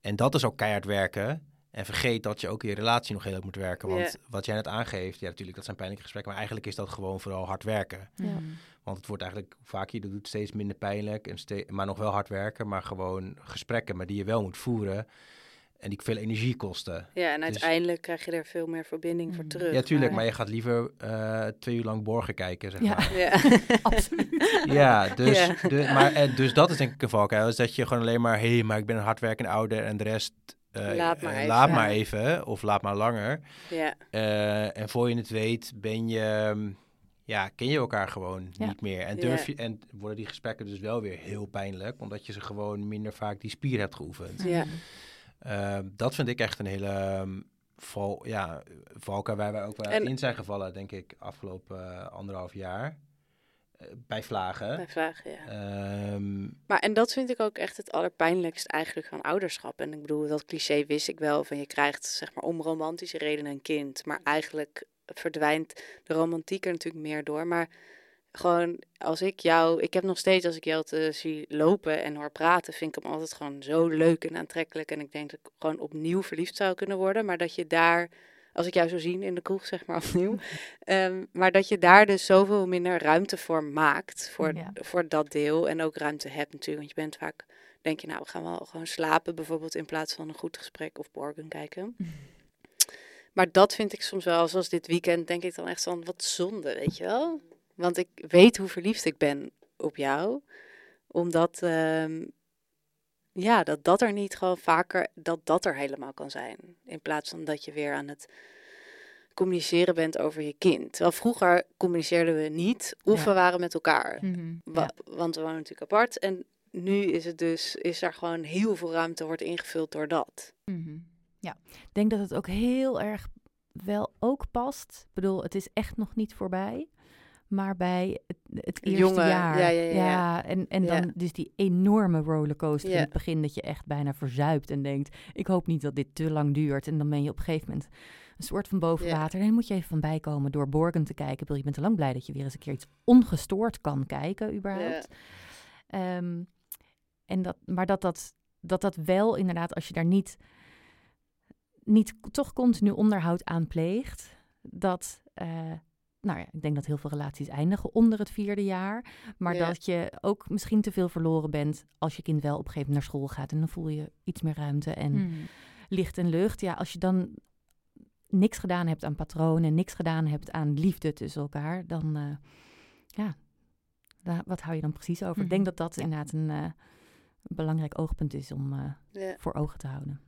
En dat is ook keihard werken. En vergeet dat je ook in je relatie nog heel erg moet werken. Want wat jij net aangeeft, ja natuurlijk, dat zijn pijnlijke gesprekken. Maar eigenlijk is dat gewoon vooral hard werken. Ja. Want het wordt eigenlijk, hoe vaak je dat doet, steeds minder pijnlijk. En ste- maar nog wel hard werken, maar gewoon gesprekken, maar die je wel moet voeren. En die veel energie kosten. ja, en dus- uiteindelijk krijg je er veel meer verbinding voor Mm. terug. Ja, tuurlijk, maar- maar je gaat liever eh, twee uur lang borgen kijken, zeg Ja. maar. Ja. Absoluut. Ja, dus, Ja. De, maar, eh, dus dat is denk ik een valkuil. Is dat je gewoon alleen maar, hé, hey, maar ik ben een hardwerkende ouder en de rest... eh, Laat maar even. laat maar even, of laat maar langer. ja. Eh, en voor je het weet, ben je, mm, ja, ken je elkaar gewoon Ja. niet meer. En, Ja. durf je, en worden die gesprekken dus wel weer heel pijnlijk, omdat je ze gewoon minder vaak die spier hebt geoefend. Ja. Eh, dat vind ik echt een hele um, val, ja, valkuil waar wij ook wel En- in zijn gevallen, denk ik, afgelopen eh, anderhalf jaar. Eh, bij vlagen. Bij vragen, ja. Ehm, Maar en dat vind ik ook echt het allerpijnlijkst eigenlijk van ouderschap. En ik bedoel, dat cliché wist ik wel van je krijgt zeg maar om romantische redenen een kind. Maar eigenlijk verdwijnt de romantiek er natuurlijk meer door. Maar gewoon als ik jou, ik heb nog steeds als ik jou te zie lopen en hoor praten, vind ik hem altijd gewoon zo leuk en aantrekkelijk. En ik denk dat ik gewoon opnieuw verliefd zou kunnen worden. Maar dat je daar, als ik jou zou zien in de kroeg, zeg maar opnieuw. ehm, maar dat je daar dus zoveel minder ruimte voor maakt, voor, Ja. voor dat deel. En ook ruimte hebt natuurlijk, want je bent vaak, denk je nou, we gaan wel gewoon slapen bijvoorbeeld in plaats van een goed gesprek of Borgen kijken. Maar dat vind ik soms wel, zoals dit weekend, denk ik dan echt van, wat zonde, weet je wel? Want ik weet hoe verliefd ik ben op jou. Omdat, ehm, ja, dat dat er niet gewoon vaker, dat dat er helemaal kan zijn. In plaats van dat je weer aan het communiceren bent over je kind. Terwijl vroeger communiceerden we niet of Ja. we waren met elkaar. Mhm. Wa- Ja. Want we wonen natuurlijk apart. En nu is het dus, is er gewoon heel veel ruimte wordt ingevuld door dat. Mhm. Ik denk dat het ook heel erg wel ook past. Ik bedoel, het is echt nog niet voorbij. Maar bij het, het eerste Jonge, jaar. ja, ja, ja, ja. en, en dan dus die enorme rollercoaster in het begin dat je echt bijna verzuipt en denkt, ik hoop niet dat dit te lang duurt. En dan ben je op een gegeven moment een soort van boven water. En dan moet je even van bijkomen door Borgen te kijken. Bedoel, Je bent al lang blij dat je weer eens een keer iets ongestoord kan kijken überhaupt. Ehm, en dat, maar dat dat, dat dat wel inderdaad, als je daar niet, niet toch continu onderhoud aan pleegt, dat, eh, nou ja, ik denk dat heel veel relaties eindigen onder het vierde jaar, maar Ja. dat je ook misschien te veel verloren bent als je kind wel op een gegeven moment naar school gaat en dan voel je iets meer ruimte en Mhm. licht en lucht. Ja, als je dan niks gedaan hebt aan patronen, niks gedaan hebt aan liefde tussen elkaar, dan, eh, ja, wat hou je dan precies over? Ik denk Mhm. dat dat inderdaad een, eh, een belangrijk oogpunt is om eh, Ja. voor ogen te houden.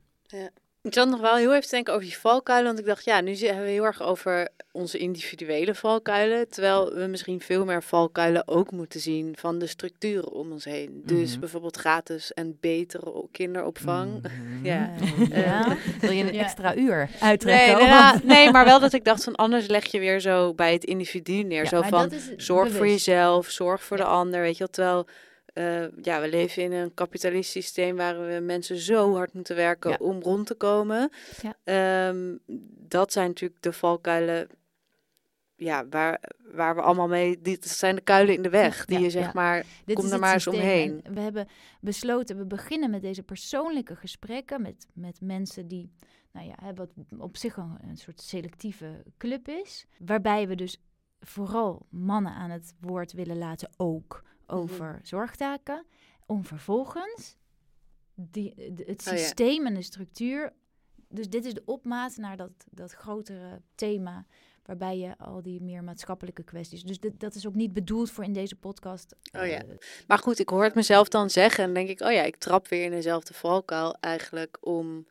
Ik zat nog wel heel even te denken over die valkuilen. Want ik dacht, ja, nu hebben we heel erg over onze individuele valkuilen. Terwijl we misschien veel meer valkuilen ook moeten zien van de structuren om ons heen. Dus Mhm. bijvoorbeeld gratis en betere kinderopvang. Mhm. Ja. Ja. Wil je een Ja. extra uur Nee, uittrekken? nou ja, nee, maar wel dat ik dacht van anders leg je weer zo bij het individu neer. Ja, zo van zorg voor jezelf, zorg voor Ja. de ander, weet je wel. Terwijl eh, ja, we leven in een kapitalistisch systeem waar we mensen zo hard moeten werken Ja. om rond te komen. Ja. Ehm, dat zijn natuurlijk de valkuilen ja, waar, waar we allemaal mee... Dit zijn de kuilen in de weg die Ja, je zeg ja. maar... Dit Kom is er maar eens omheen. En we hebben besloten, we beginnen met deze persoonlijke gesprekken met, met mensen die, nou ja, wat op zich een, een soort selectieve club is. Waarbij we dus vooral mannen aan het woord willen laten ook over zorgtaken. Om vervolgens die, de- het Oh ja. systeem en de structuur. Dus dit is de opmaat naar dat, dat grotere thema. Waarbij je al die meer maatschappelijke kwesties. Dus dit, dat is ook niet bedoeld voor in deze podcast. Oh ja. eh, Maar goed, ik hoor het mezelf dan zeggen en denk ik... oh ja, ik trap weer in dezelfde valkuil eigenlijk om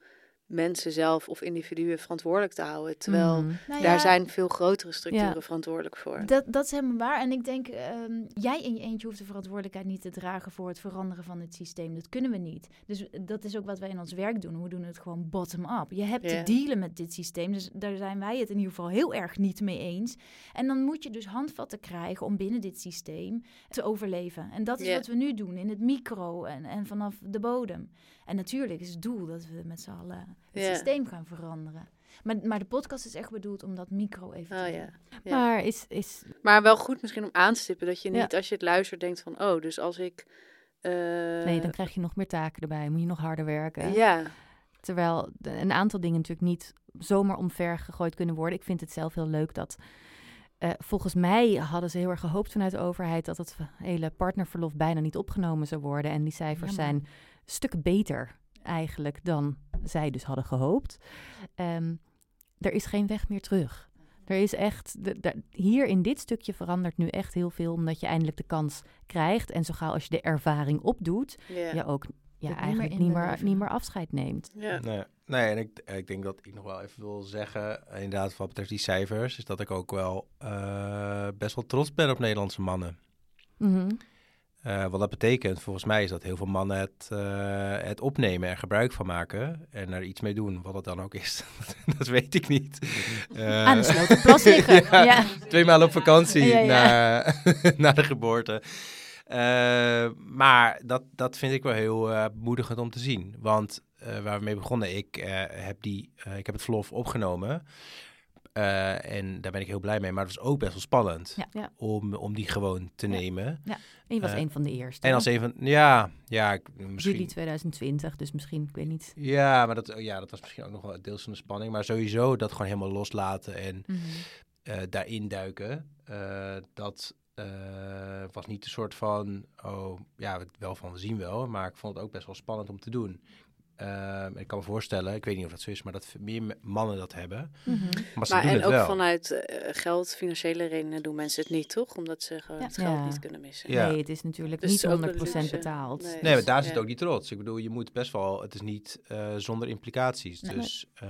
mensen zelf of individuen verantwoordelijk te houden. Terwijl Mhm. nou daar zijn veel grotere structuren Ja. verantwoordelijk voor. Dat, dat is helemaal waar. En ik denk, ehm, jij in je eentje hoeft de verantwoordelijkheid niet te dragen voor het veranderen van het systeem. Dat kunnen we niet. Dus dat is ook wat wij in ons werk doen. We doen het gewoon bottom-up. Je hebt te dealen met dit systeem. Dus daar zijn wij het in ieder geval heel erg niet mee eens. En dan moet je dus handvatten krijgen om binnen dit systeem te overleven. En dat is wat we nu doen in het micro en, en vanaf de bodem. En natuurlijk is het doel dat we met z'n allen het Ja. systeem gaan veranderen. Maar, maar de podcast is echt bedoeld om dat micro even Oh te ja. doen. Ja. Maar is, is Maar wel goed misschien om aan te stippen dat je Ja. niet als je het luistert denkt van... oh, dus als ik... eh, nee, dan krijg je nog meer taken erbij. Moet je nog harder werken. Ja, Terwijl een aantal dingen natuurlijk niet zomaar omver gegooid kunnen worden. Ik vind het zelf heel leuk dat. eh, volgens mij hadden ze heel erg gehoopt vanuit de overheid dat het hele partnerverlof bijna niet opgenomen zou worden. En die cijfers zijn stukken beter eigenlijk dan zij dus hadden gehoopt. Ehm, er is geen weg meer terug. Er is echt, de, de- hier in dit stukje verandert nu echt heel veel, omdat je eindelijk de kans krijgt. En zo gauw als je de ervaring opdoet, je ook ja, niet meer eigenlijk niet meer, niet meer afscheid neemt. ja. Nee, nee en ik, ik denk dat ik nog wel even wil zeggen, inderdaad, wat betreft die cijfers, is dat ik ook wel eh, best wel trots ben op Nederlandse mannen. Mhm. Eh, wat dat betekent, volgens mij, is dat heel veel mannen het, eh, het opnemen en gebruik van maken en er iets mee doen, wat het dan ook is. dat weet ik niet. Eh, Aan de Sloterplas liggen. ja, ja. Twee maanden op vakantie Ja, ja. Na, na de geboorte. Eh, maar dat, dat vind ik wel heel eh bemoedigend om te zien. Want eh, waar we mee begonnen, ik, eh, heb die, ik heb het verlof opgenomen. Eh, en daar ben ik heel blij mee. Maar het was ook best wel spannend Ja. Ja. om, om die gewoon te Ja. nemen. En je was Eh, een van de eerste. En als een van, ja, ja, misschien. Juli 2020, dus misschien, ik weet niet. Ja, maar dat, ja, dat was misschien ook nog wel deels van de spanning. Maar sowieso dat gewoon helemaal loslaten en Mhm. eh, daarin duiken. eh, dat was niet een soort van, oh ja, wel van we zien wel. Maar ik vond het ook best wel spannend om te doen. Eh, ik kan me voorstellen, ik weet niet of dat zo is, maar dat meer me- mannen dat hebben. Mhm. Maar ze Maar doen en het ook wel. vanuit eh, geld, financiële redenen doen mensen het niet, toch? Omdat ze gewoon Ja. het geld Ja. niet kunnen missen. Ja. Nee, het is natuurlijk Dus niet het is ook een 100% luxe. betaald. Nee. Nee, maar Dus, daar ja. zit ook die trots. Ik bedoel, je moet best wel, het is niet eh, zonder implicaties. Nee. dus eh,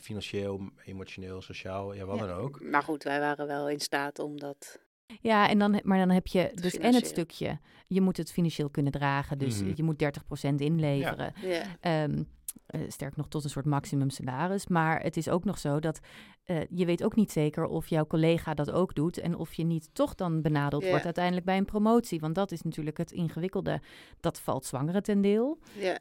financieel, emotioneel, sociaal, ja, wat Ja. dan ook. Maar goed, wij waren wel in staat om dat... Ja, en dan, maar dan heb je dus en het stukje, je moet het financieel kunnen dragen, dus Mhm. je moet 30% inleveren. Ja. Ehm, eh, sterk nog tot een soort maximum salaris. Maar het is ook nog zo dat eh, je weet ook niet zeker of jouw collega dat ook doet. En of je niet toch dan benadeld Ja. wordt uiteindelijk bij een promotie. Want dat is natuurlijk het ingewikkelde. Dat valt zwangeren ten deel. ja.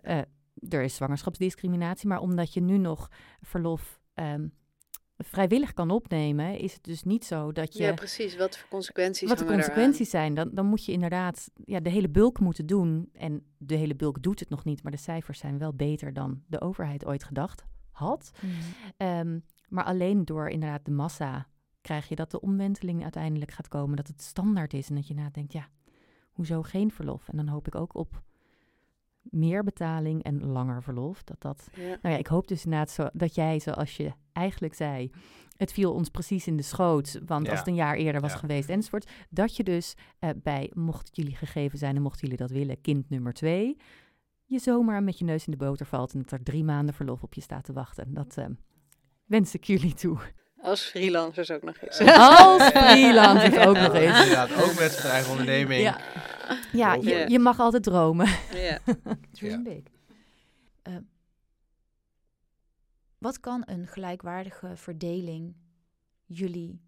Er is zwangerschapsdiscriminatie. Maar omdat je nu nog verlof ehm, vrijwillig kan opnemen, is het dus niet zo dat je. ja, precies. Wat voor consequenties wat de consequenties zijn, dan, dan moet je inderdaad ja, de hele bulk moeten doen. En de hele bulk doet het nog niet, maar de cijfers zijn wel beter dan de overheid ooit gedacht had. Mhm. Ehm, maar alleen door inderdaad de massa krijg je dat de omwenteling uiteindelijk gaat komen, dat het standaard is en dat je nadenkt, ja, hoezo geen verlof? En dan hoop ik ook op meer betaling en langer verlof. Dat dat Ja. nou ja, ik hoop dus inderdaad zo, dat jij, zoals je eigenlijk zei, het viel ons precies in de schoot, want Ja. als het een jaar eerder was Ja. geweest enzovoort, dat je dus eh, bij, mocht het jullie gegeven zijn en mochten jullie dat willen, kind nummer twee, je zomaar met je neus in de boter valt en dat er drie maanden verlof op je staat te wachten. Dat eh, wens ik jullie toe. Als freelancers ook nog eens. Als freelancer ook nog eens. Inderdaad, ook met zijn eigen onderneming. Ja, ja je, je mag altijd dromen. ja. Dream big. Eh, wat kan een gelijkwaardige verdeling jullie...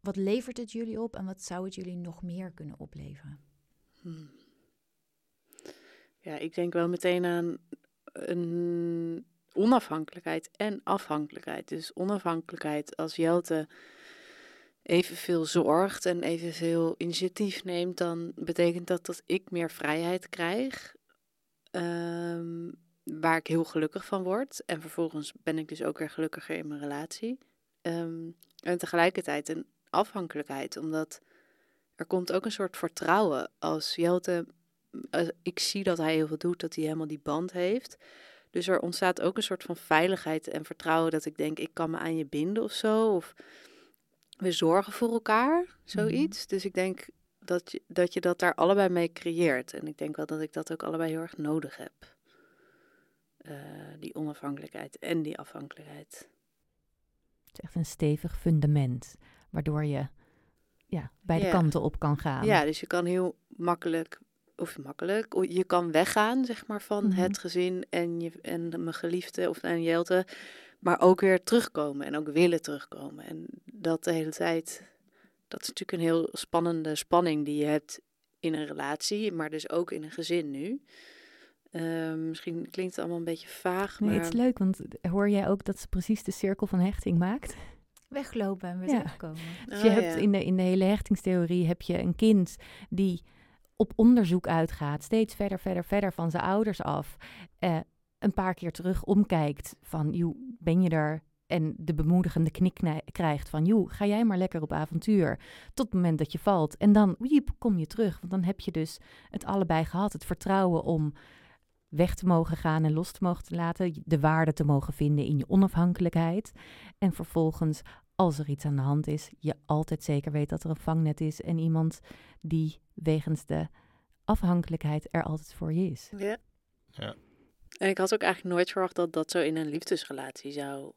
Wat levert het jullie op en wat zou het jullie nog meer kunnen opleveren? Hmm. Ja, ik denk wel meteen aan een onafhankelijkheid en afhankelijkheid. Dus onafhankelijkheid als Jelte evenveel zorgt en evenveel initiatief neemt, dan betekent dat dat ik meer vrijheid krijg. ehm, waar ik heel gelukkig van word. En vervolgens ben ik dus ook weer gelukkiger in mijn relatie. Ehm, en tegelijkertijd een afhankelijkheid, omdat er komt ook een soort vertrouwen als Jelte. als ik zie dat hij heel veel doet, dat hij helemaal die band heeft. Dus er ontstaat ook een soort van veiligheid en vertrouwen dat ik denk, ik kan me aan je binden of zo. Of we zorgen voor elkaar, zoiets. Dus ik denk dat je, dat je dat daar allebei mee creëert. En ik denk wel dat ik dat ook allebei heel erg nodig heb. Eh, die onafhankelijkheid en die afhankelijkheid. Het is echt een stevig fundament, waardoor je ja, beide Ja. kanten op kan gaan. Ja, dus je kan heel makkelijk, of makkelijk, je kan weggaan, zeg maar, van Mhm. het gezin en, je, en mijn geliefde of en Jelte, maar ook weer terugkomen en ook willen terugkomen. En dat de hele tijd, dat is natuurlijk een heel spannende spanning die je hebt in een relatie, maar dus ook in een gezin nu. Eh, misschien klinkt het allemaal een beetje vaag, Nee, maar... het is leuk, want hoor jij ook dat ze precies de cirkel van hechting maakt? Weglopen en weer Ja. terugkomen. Dus je Oh, hebt ja. in, de, in de hele hechtingstheorie heb je een kind die op onderzoek uitgaat, steeds verder, verder, verder van zijn ouders af. eh, een paar keer terug omkijkt van, joh, ben je er? En de bemoedigende knik krijgt van, joh, ga jij maar lekker op avontuur. Tot het moment dat je valt. En dan, wiep, kom je terug. Want dan heb je dus het allebei gehad. Het vertrouwen om weg te mogen gaan en los te mogen te laten. De waarde te mogen vinden in je onafhankelijkheid. En vervolgens als er iets aan de hand is, je altijd zeker weet dat er een vangnet is en iemand die wegens de afhankelijkheid er altijd voor je is. Ja. Ja. En ik had ook eigenlijk nooit verwacht dat dat zo in een liefdesrelatie zou.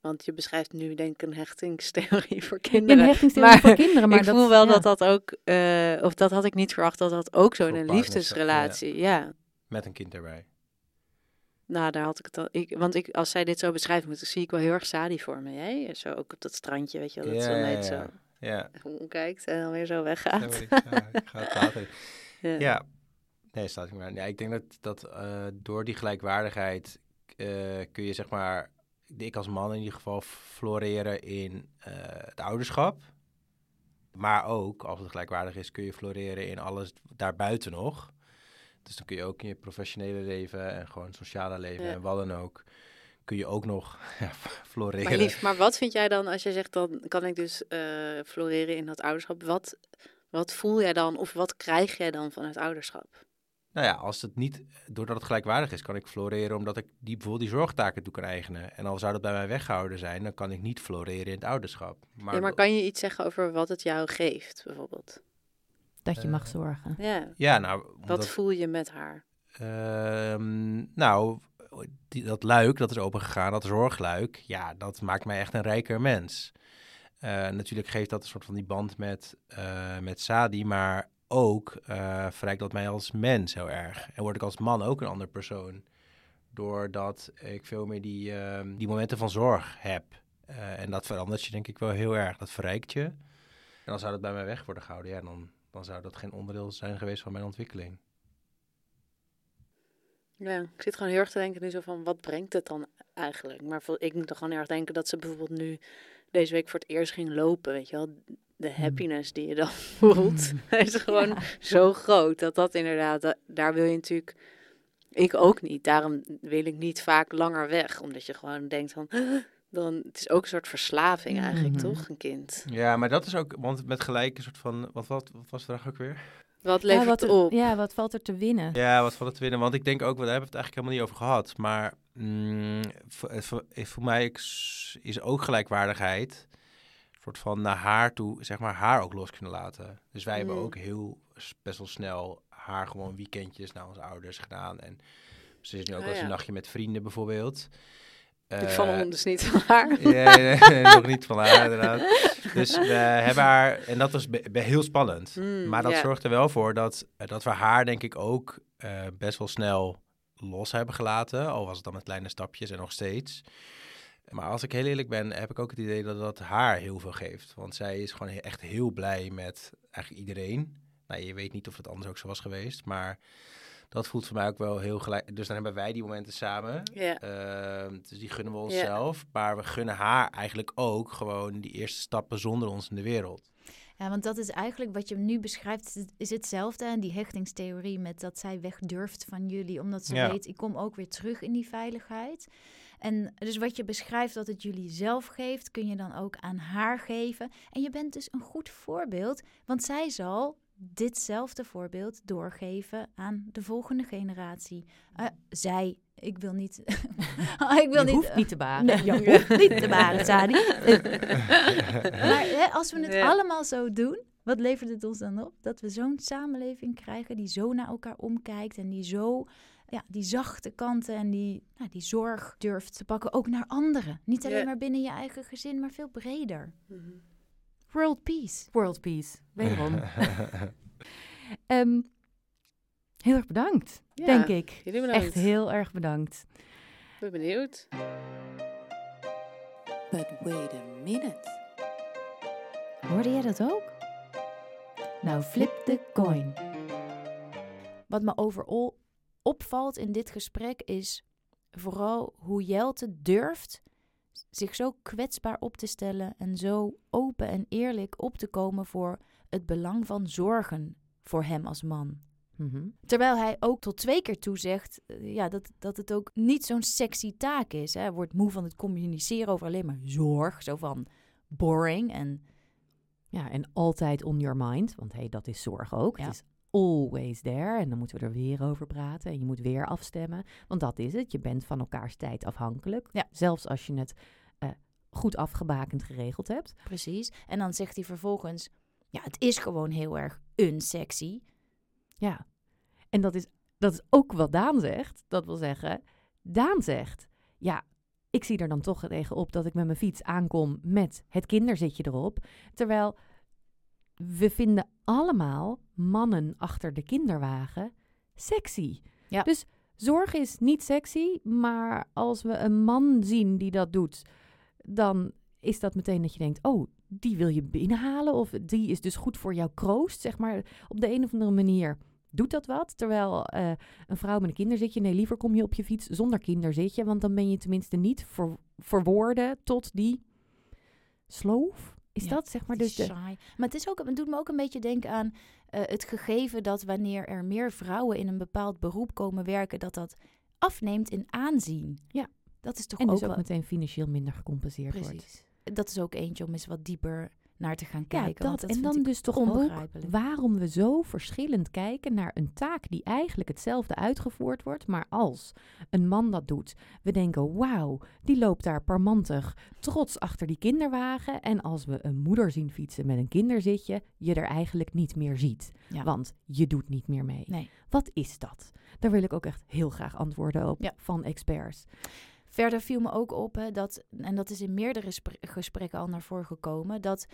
Want je beschrijft nu denk ik een hechtingstheorie voor kinderen. Een hechtingstheorie Maar voor kinderen, maar ik dat, voel wel ja. dat dat ook, eh, of dat had ik niet verwacht dat dat ook zo in een liefdesrelatie. Ja. Met een kind erbij. Nou, daar had ik het al. Ik, want ik, als zij dit zo beschrijft, moet, zie ik wel heel erg Sadi voor me. Hè? Zo ook op dat strandje, weet je wel, dat Ja, zo ja, net ja. zo Ja. omkijkt en dan weer zo weggaat. ja, ik ga het later. Ja. Nee, staat niet meer. Ja, ik denk dat, dat eh, door die gelijkwaardigheid eh, kun je zeg maar ik als man in ieder geval floreren in eh, het ouderschap. Maar ook, als het gelijkwaardig is, kun je floreren in alles daarbuiten nog. Dus dan kun je ook in je professionele leven en gewoon sociale leven Ja. en wat dan ook, kun je ook nog ja, floreren. Maar lief, maar wat vind jij dan als je zegt dan kan ik dus floreren in dat ouderschap? Wat, wat voel jij dan of wat krijg jij dan van het ouderschap? Nou ja, als het niet, doordat het gelijkwaardig is, kan ik floreren omdat ik die, bijvoorbeeld die zorgtaken toe kan eigenen. En al zou dat bij mij weggehouden zijn, dan kan ik niet floreren in het ouderschap. Maar, ja, maar kan je iets zeggen over wat het jou geeft, bijvoorbeeld? Dat je mag Eh, zorgen. Ja, ja, nou, wat omdat- voel je met haar? Ehm, nou, die, dat luik, dat is opengegaan, dat zorgluik, ja, dat maakt mij echt een rijker mens. Eh, natuurlijk geeft dat een soort van die band met, eh, met Sadi, maar ook eh verrijkt dat mij als mens heel erg. En word ik als man ook een ander persoon. Doordat ik veel meer die, ehm, die momenten van zorg heb. Eh, en dat verandert je denk ik wel heel erg. Dat verrijkt je. En dan zou dat bij mij weg worden gehouden. Ja, dan, dan zou dat geen onderdeel zijn geweest van mijn ontwikkeling. Ja, ik zit gewoon heel erg te denken nu zo van, wat brengt het dan eigenlijk? Maar ik moet er gewoon erg denken dat ze bijvoorbeeld nu deze week voor het eerst ging lopen, weet je wel. De happiness die je dan voelt, is gewoon zo groot. Dat dat inderdaad, da- daar wil je natuurlijk, ik ook niet. Daarom wil ik niet vaak langer weg, omdat je gewoon denkt van, dan, het is ook een soort verslaving eigenlijk, Mhm. toch, een kind? Ja, maar dat is ook, want met gelijk een soort van, wat, wat, wat was vraag ook weer? Wat Ja, levert wat, het op? ja, wat valt er te winnen? Ja, wat van het winnen, want ik denk ook, we daar hebben we het eigenlijk helemaal niet over gehad, maar mm, voor, voor, voor mij is is ook gelijkwaardigheid, soort van naar haar toe, zeg maar, haar ook los kunnen laten. Dus wij hebben Mm. ook heel best wel snel haar gewoon weekendjes naar onze ouders gedaan en ze is nu ook Ah, wel eens een nachtje met vrienden bijvoorbeeld. Ik Eh, val hem dus niet van haar. Ja, nee, nee, nog niet van haar inderdaad. Dus we hebben haar, en dat was be- be- heel spannend. Mm, maar dat zorgt er wel voor dat, eh, dat we haar denk ik ook eh, best wel snel los hebben gelaten. Al was het dan met kleine stapjes en nog steeds. Maar als ik heel eerlijk ben, heb ik ook het idee dat dat haar heel veel geeft. Want zij is gewoon echt heel blij met eigenlijk iedereen. Nou, je weet niet of het anders ook zo was geweest, maar dat voelt voor mij ook wel heel gelijk. Dus dan hebben wij die momenten samen. Ehm, dus die gunnen we onszelf. Maar we gunnen haar eigenlijk ook gewoon die eerste stappen zonder ons in de wereld. Ja, want dat is eigenlijk wat je nu beschrijft, is- hetzelfde. En die hechtingstheorie met dat zij weg durft van jullie, omdat ze Ja. weet, ik kom ook weer terug in die veiligheid. En dus wat je beschrijft dat het jullie zelf geeft, kun je dan ook aan haar geven. En je bent dus een goed voorbeeld, want zij zal ditzelfde voorbeeld doorgeven aan de volgende generatie. Eh, zij, ik wil niet... ik wil je niet, hoeft niet te baren. Nee, je hoeft niet te baren, Sadi. maar hè, als we het Ja. allemaal zo doen, wat levert het ons dan op? Dat we zo'n samenleving krijgen die zo naar elkaar omkijkt en die zo ja, die zachte kanten en die, nou, die zorg durft te pakken, ook naar anderen. Niet alleen maar binnen je eigen gezin, maar veel breder. Mhm. World peace. World Peace, wederom. Ehm, heel erg bedankt, Ja, denk ik. Bedankt. Echt heel erg bedankt. Ik ben benieuwd. But wait a minute. Hoorde jij dat ook? Nou, flip de coin. Wat me overal opvalt in dit gesprek is vooral hoe Jelte durft zich zo kwetsbaar op te stellen en zo open en eerlijk op te komen voor het belang van zorgen voor hem als man. Mhm. Terwijl hij ook tot twee keer toe zegt eh, ja, dat, dat het ook niet zo'n sexy taak is. Hè. Hij wordt moe van het communiceren over alleen maar zorg. Zo van boring en Ja, en altijd on your mind, want hey, dat is zorg ook. Ja. Het is always there en dan moeten we er weer over praten en je moet weer afstemmen. Want dat is het, je bent van elkaars tijd afhankelijk. Ja. Zelfs als je het eh, goed afgebakend geregeld hebt. Precies. En dan zegt hij vervolgens: Ja, het is gewoon heel erg unsexy. Ja, en dat is, dat is ook wat Daan zegt. Dat wil zeggen, Daan zegt, ja, ik zie er dan toch tegen op dat ik met mijn fiets aankom met het kinderzitje erop. Terwijl we vinden allemaal mannen achter de kinderwagen sexy. Ja. Dus zorg is niet sexy, maar als we een man zien die dat doet, dan is dat meteen dat je denkt, oh, die wil je binnenhalen of die is dus goed voor jouw kroost, zeg maar. Op de een of andere manier Doet dat wat? Terwijl eh, een vrouw met een kinderzitje, nee, liever kom je op je fiets zonder kinderzitje, want dan ben je tenminste niet ver, verwoorden tot die sloof. Is Ja, dat zeg maar dus de... saai. Maar het, is ook, het doet me ook een beetje denken aan eh, het gegeven dat wanneer er meer vrouwen in een bepaald beroep komen werken, dat dat afneemt in aanzien. Ja. Dat is toch En ook dus ook wel... meteen financieel minder gecompenseerd wordt. Precies. Dat is ook eentje om eens wat dieper naar te gaan Ja, kijken. want dat. dat En dan dus toch ook waarom we zo verschillend kijken naar een taak die eigenlijk hetzelfde uitgevoerd wordt. Maar als een man dat doet, we denken, wauw, die loopt daar parmantig trots achter die kinderwagen. En als we een moeder zien fietsen met een kinderzitje, je er eigenlijk niet meer ziet. Ja. Want je doet niet meer mee. Nee. Wat is dat? Daar wil ik ook echt heel graag antwoorden op Ja. van experts. Verder viel me ook op hè, dat, en dat is in meerdere spre- gesprekken al naar voren gekomen, dat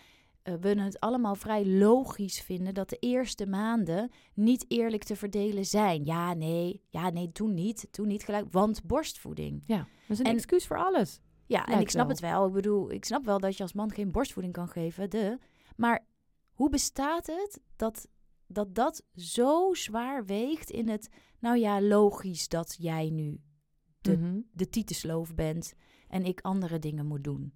eh, we het allemaal vrij logisch vinden dat de eerste maanden niet eerlijk te verdelen zijn. Ja, nee, ja, nee, toen niet, toen niet gelijk, want borstvoeding. Ja, dat is een En- excuus voor alles. Ja, en ik snap wel. het wel. Ik bedoel, ik snap wel dat je als man geen borstvoeding kan geven, de. Maar hoe bestaat het dat dat, dat zo zwaar weegt in het, nou ja, logisch dat jij nu de- de tietensloof bent en ik andere dingen moet doen.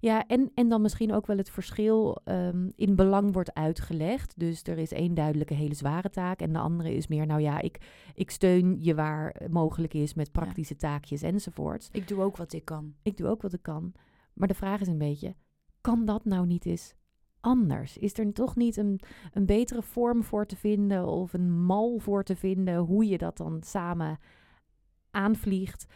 Ja, en, en dan misschien ook wel het verschil ehm, in belang wordt uitgelegd. Dus er is één duidelijke hele zware taak en de andere is meer, nou ja, ik, ik steun je waar mogelijk is met praktische taakjes enzovoorts. Ik doe ook wat ik kan. Ik doe ook wat ik kan. Maar de vraag is een beetje, kan dat nou niet eens anders? Is er toch niet een, een betere vorm voor te vinden of een mal voor te vinden hoe je dat dan samen aanvliegt?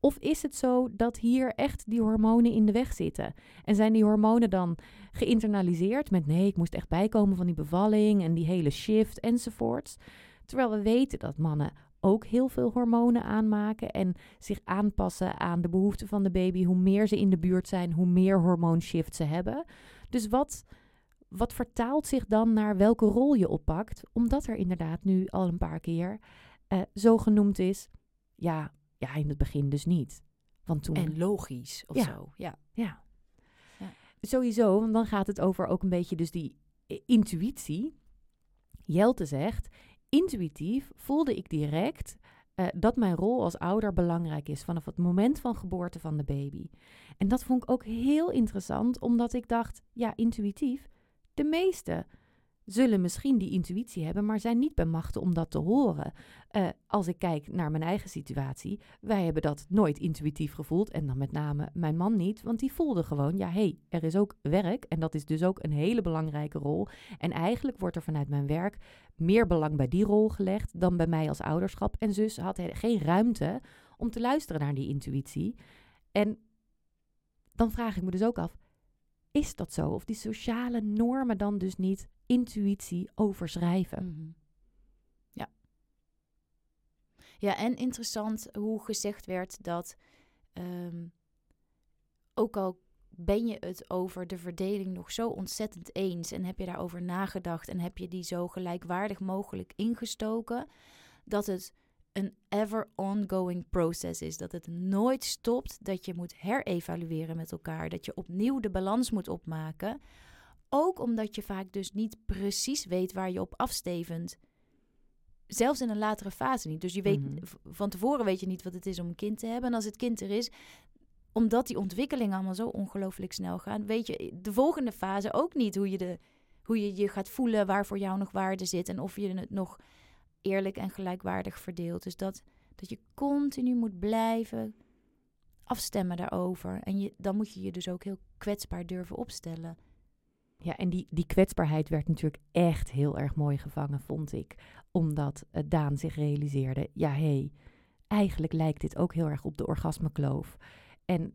Of is het zo dat hier echt die hormonen in de weg zitten? En zijn die hormonen dan geïnternaliseerd met nee, ik moest echt bijkomen van die bevalling en die hele shift enzovoorts? Terwijl we weten dat mannen ook heel veel hormonen aanmaken en zich aanpassen aan de behoeften van de baby. Hoe meer ze in de buurt zijn, hoe meer hormoonshift ze hebben. Dus wat, wat vertaalt zich dan naar welke rol je oppakt? Omdat er inderdaad nu al een paar keer eh, zo genoemd is. Ja, ja, in het begin dus niet. Want toen. En logisch of Ja. zo. Ja. ja. Ja. Sowieso, want dan gaat het over ook een beetje dus die eh, intuïtie. Jelte zegt, intuïtief voelde ik direct eh, dat mijn rol als ouder belangrijk is vanaf het moment van geboorte van de baby. En dat vond ik ook heel interessant, omdat ik dacht, ja, intuïtief, de meesten zullen misschien die intuïtie hebben, maar zijn niet bij machten om dat te horen. Eh, als ik kijk naar mijn eigen situatie, wij hebben dat nooit intuïtief gevoeld. En dan met name mijn man niet, want die voelde gewoon, ja hé, hey, er is ook werk. En dat is dus ook een hele belangrijke rol. En eigenlijk wordt er vanuit mijn werk meer belang bij die rol gelegd dan bij mij als ouderschap. En zus had he- geen ruimte om te luisteren naar die intuïtie. En dan vraag ik me dus ook af, is dat zo? Of die sociale normen dan dus niet intuïtie overschrijven? Mhm. Ja. Ja, en interessant hoe gezegd werd dat ehm, ook al ben je het over de verdeling nog zo ontzettend eens en heb je daarover nagedacht en heb je die zo gelijkwaardig mogelijk ingestoken, dat het een ever ongoing process is. Dat het nooit stopt, dat je moet herevalueren met elkaar, dat je opnieuw de balans moet opmaken. Ook omdat je vaak dus niet precies weet waar je op afstevend. Zelfs in een latere fase niet. Dus je weet Mhm. van tevoren weet je niet wat het is om een kind te hebben. En als het kind er is, omdat die ontwikkelingen allemaal zo ongelooflijk snel gaan, weet je de volgende fase ook niet hoe je, de, hoe je je gaat voelen, waar voor jou nog waarde zit en of je het nog eerlijk en gelijkwaardig verdeelt. Dus dat, dat je continu moet blijven afstemmen daarover. En je, dan moet je je dus ook heel kwetsbaar durven opstellen. Ja, en die, die kwetsbaarheid werd natuurlijk echt heel erg mooi gevangen, vond ik. Omdat eh, Daan zich realiseerde, ja hé, hey, eigenlijk lijkt dit ook heel erg op de orgasmekloof. En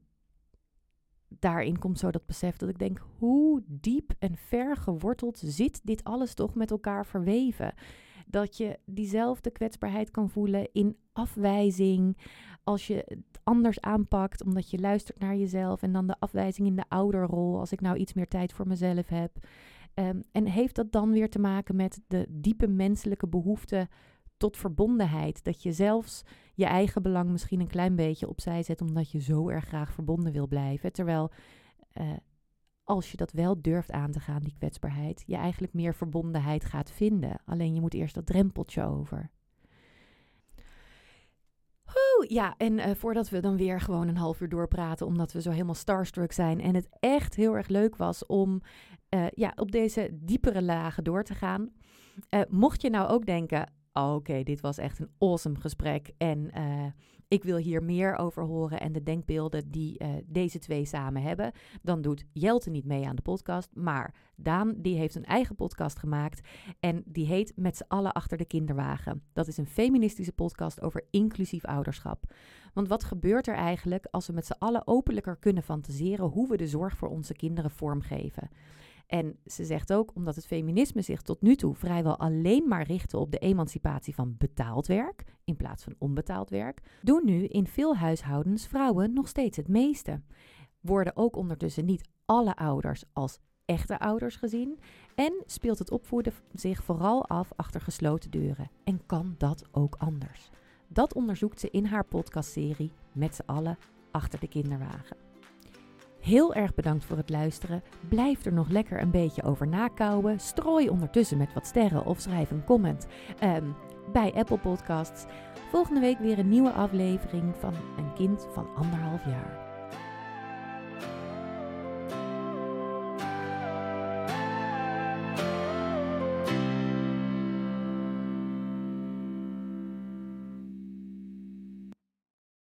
daarin komt zo dat besef dat ik denk, hoe diep en ver geworteld zit dit alles toch met elkaar verweven? Dat je diezelfde kwetsbaarheid kan voelen in afwijzing, als je het anders aanpakt, omdat je luistert naar jezelf. En dan de afwijzing in de ouderrol, als ik nou iets meer tijd voor mezelf heb. Ehm, en heeft dat dan weer te maken met de diepe menselijke behoefte tot verbondenheid? Dat je zelfs je eigen belang misschien een klein beetje opzij zet, omdat je zo erg graag verbonden wil blijven. Terwijl eh, als je dat wel durft aan te gaan, die kwetsbaarheid, je eigenlijk meer verbondenheid gaat vinden. Alleen je moet eerst dat drempeltje over. Oeh, ja, en eh, voordat we dan weer gewoon een half uur doorpraten, omdat we zo helemaal starstruck zijn en het echt heel erg leuk was om eh, ja, op deze diepere lagen door te gaan. Eh, mocht je nou ook denken, oh, oké, dit was echt een awesome gesprek en ik wil hier meer over horen en de denkbeelden die uh, deze twee samen hebben, dan doet Jelte niet mee aan de podcast. Maar Daan, die heeft een eigen podcast gemaakt en die heet Met z'n allen achter de kinderwagen. Dat is een feministische podcast over inclusief ouderschap. Want wat gebeurt er eigenlijk als we met z'n allen openlijker kunnen fantaseren hoe we de zorg voor onze kinderen vormgeven? En ze zegt ook, omdat het feminisme zich tot nu toe vrijwel alleen maar richtte op de emancipatie van betaald werk in plaats van onbetaald werk, doen nu in veel huishoudens vrouwen nog steeds het meeste. Worden ook ondertussen niet alle ouders als echte ouders gezien en speelt het opvoeden zich vooral af achter gesloten deuren. En kan dat ook anders? Dat onderzoekt ze in haar podcastserie Met z'n allen achter de kinderwagen. Heel erg bedankt voor het luisteren. Blijf er nog lekker een beetje over nakouwen. Strooi ondertussen met wat sterren of schrijf een comment um, bij Apple Podcasts. Volgende week weer een nieuwe aflevering van Een kind van anderhalf jaar.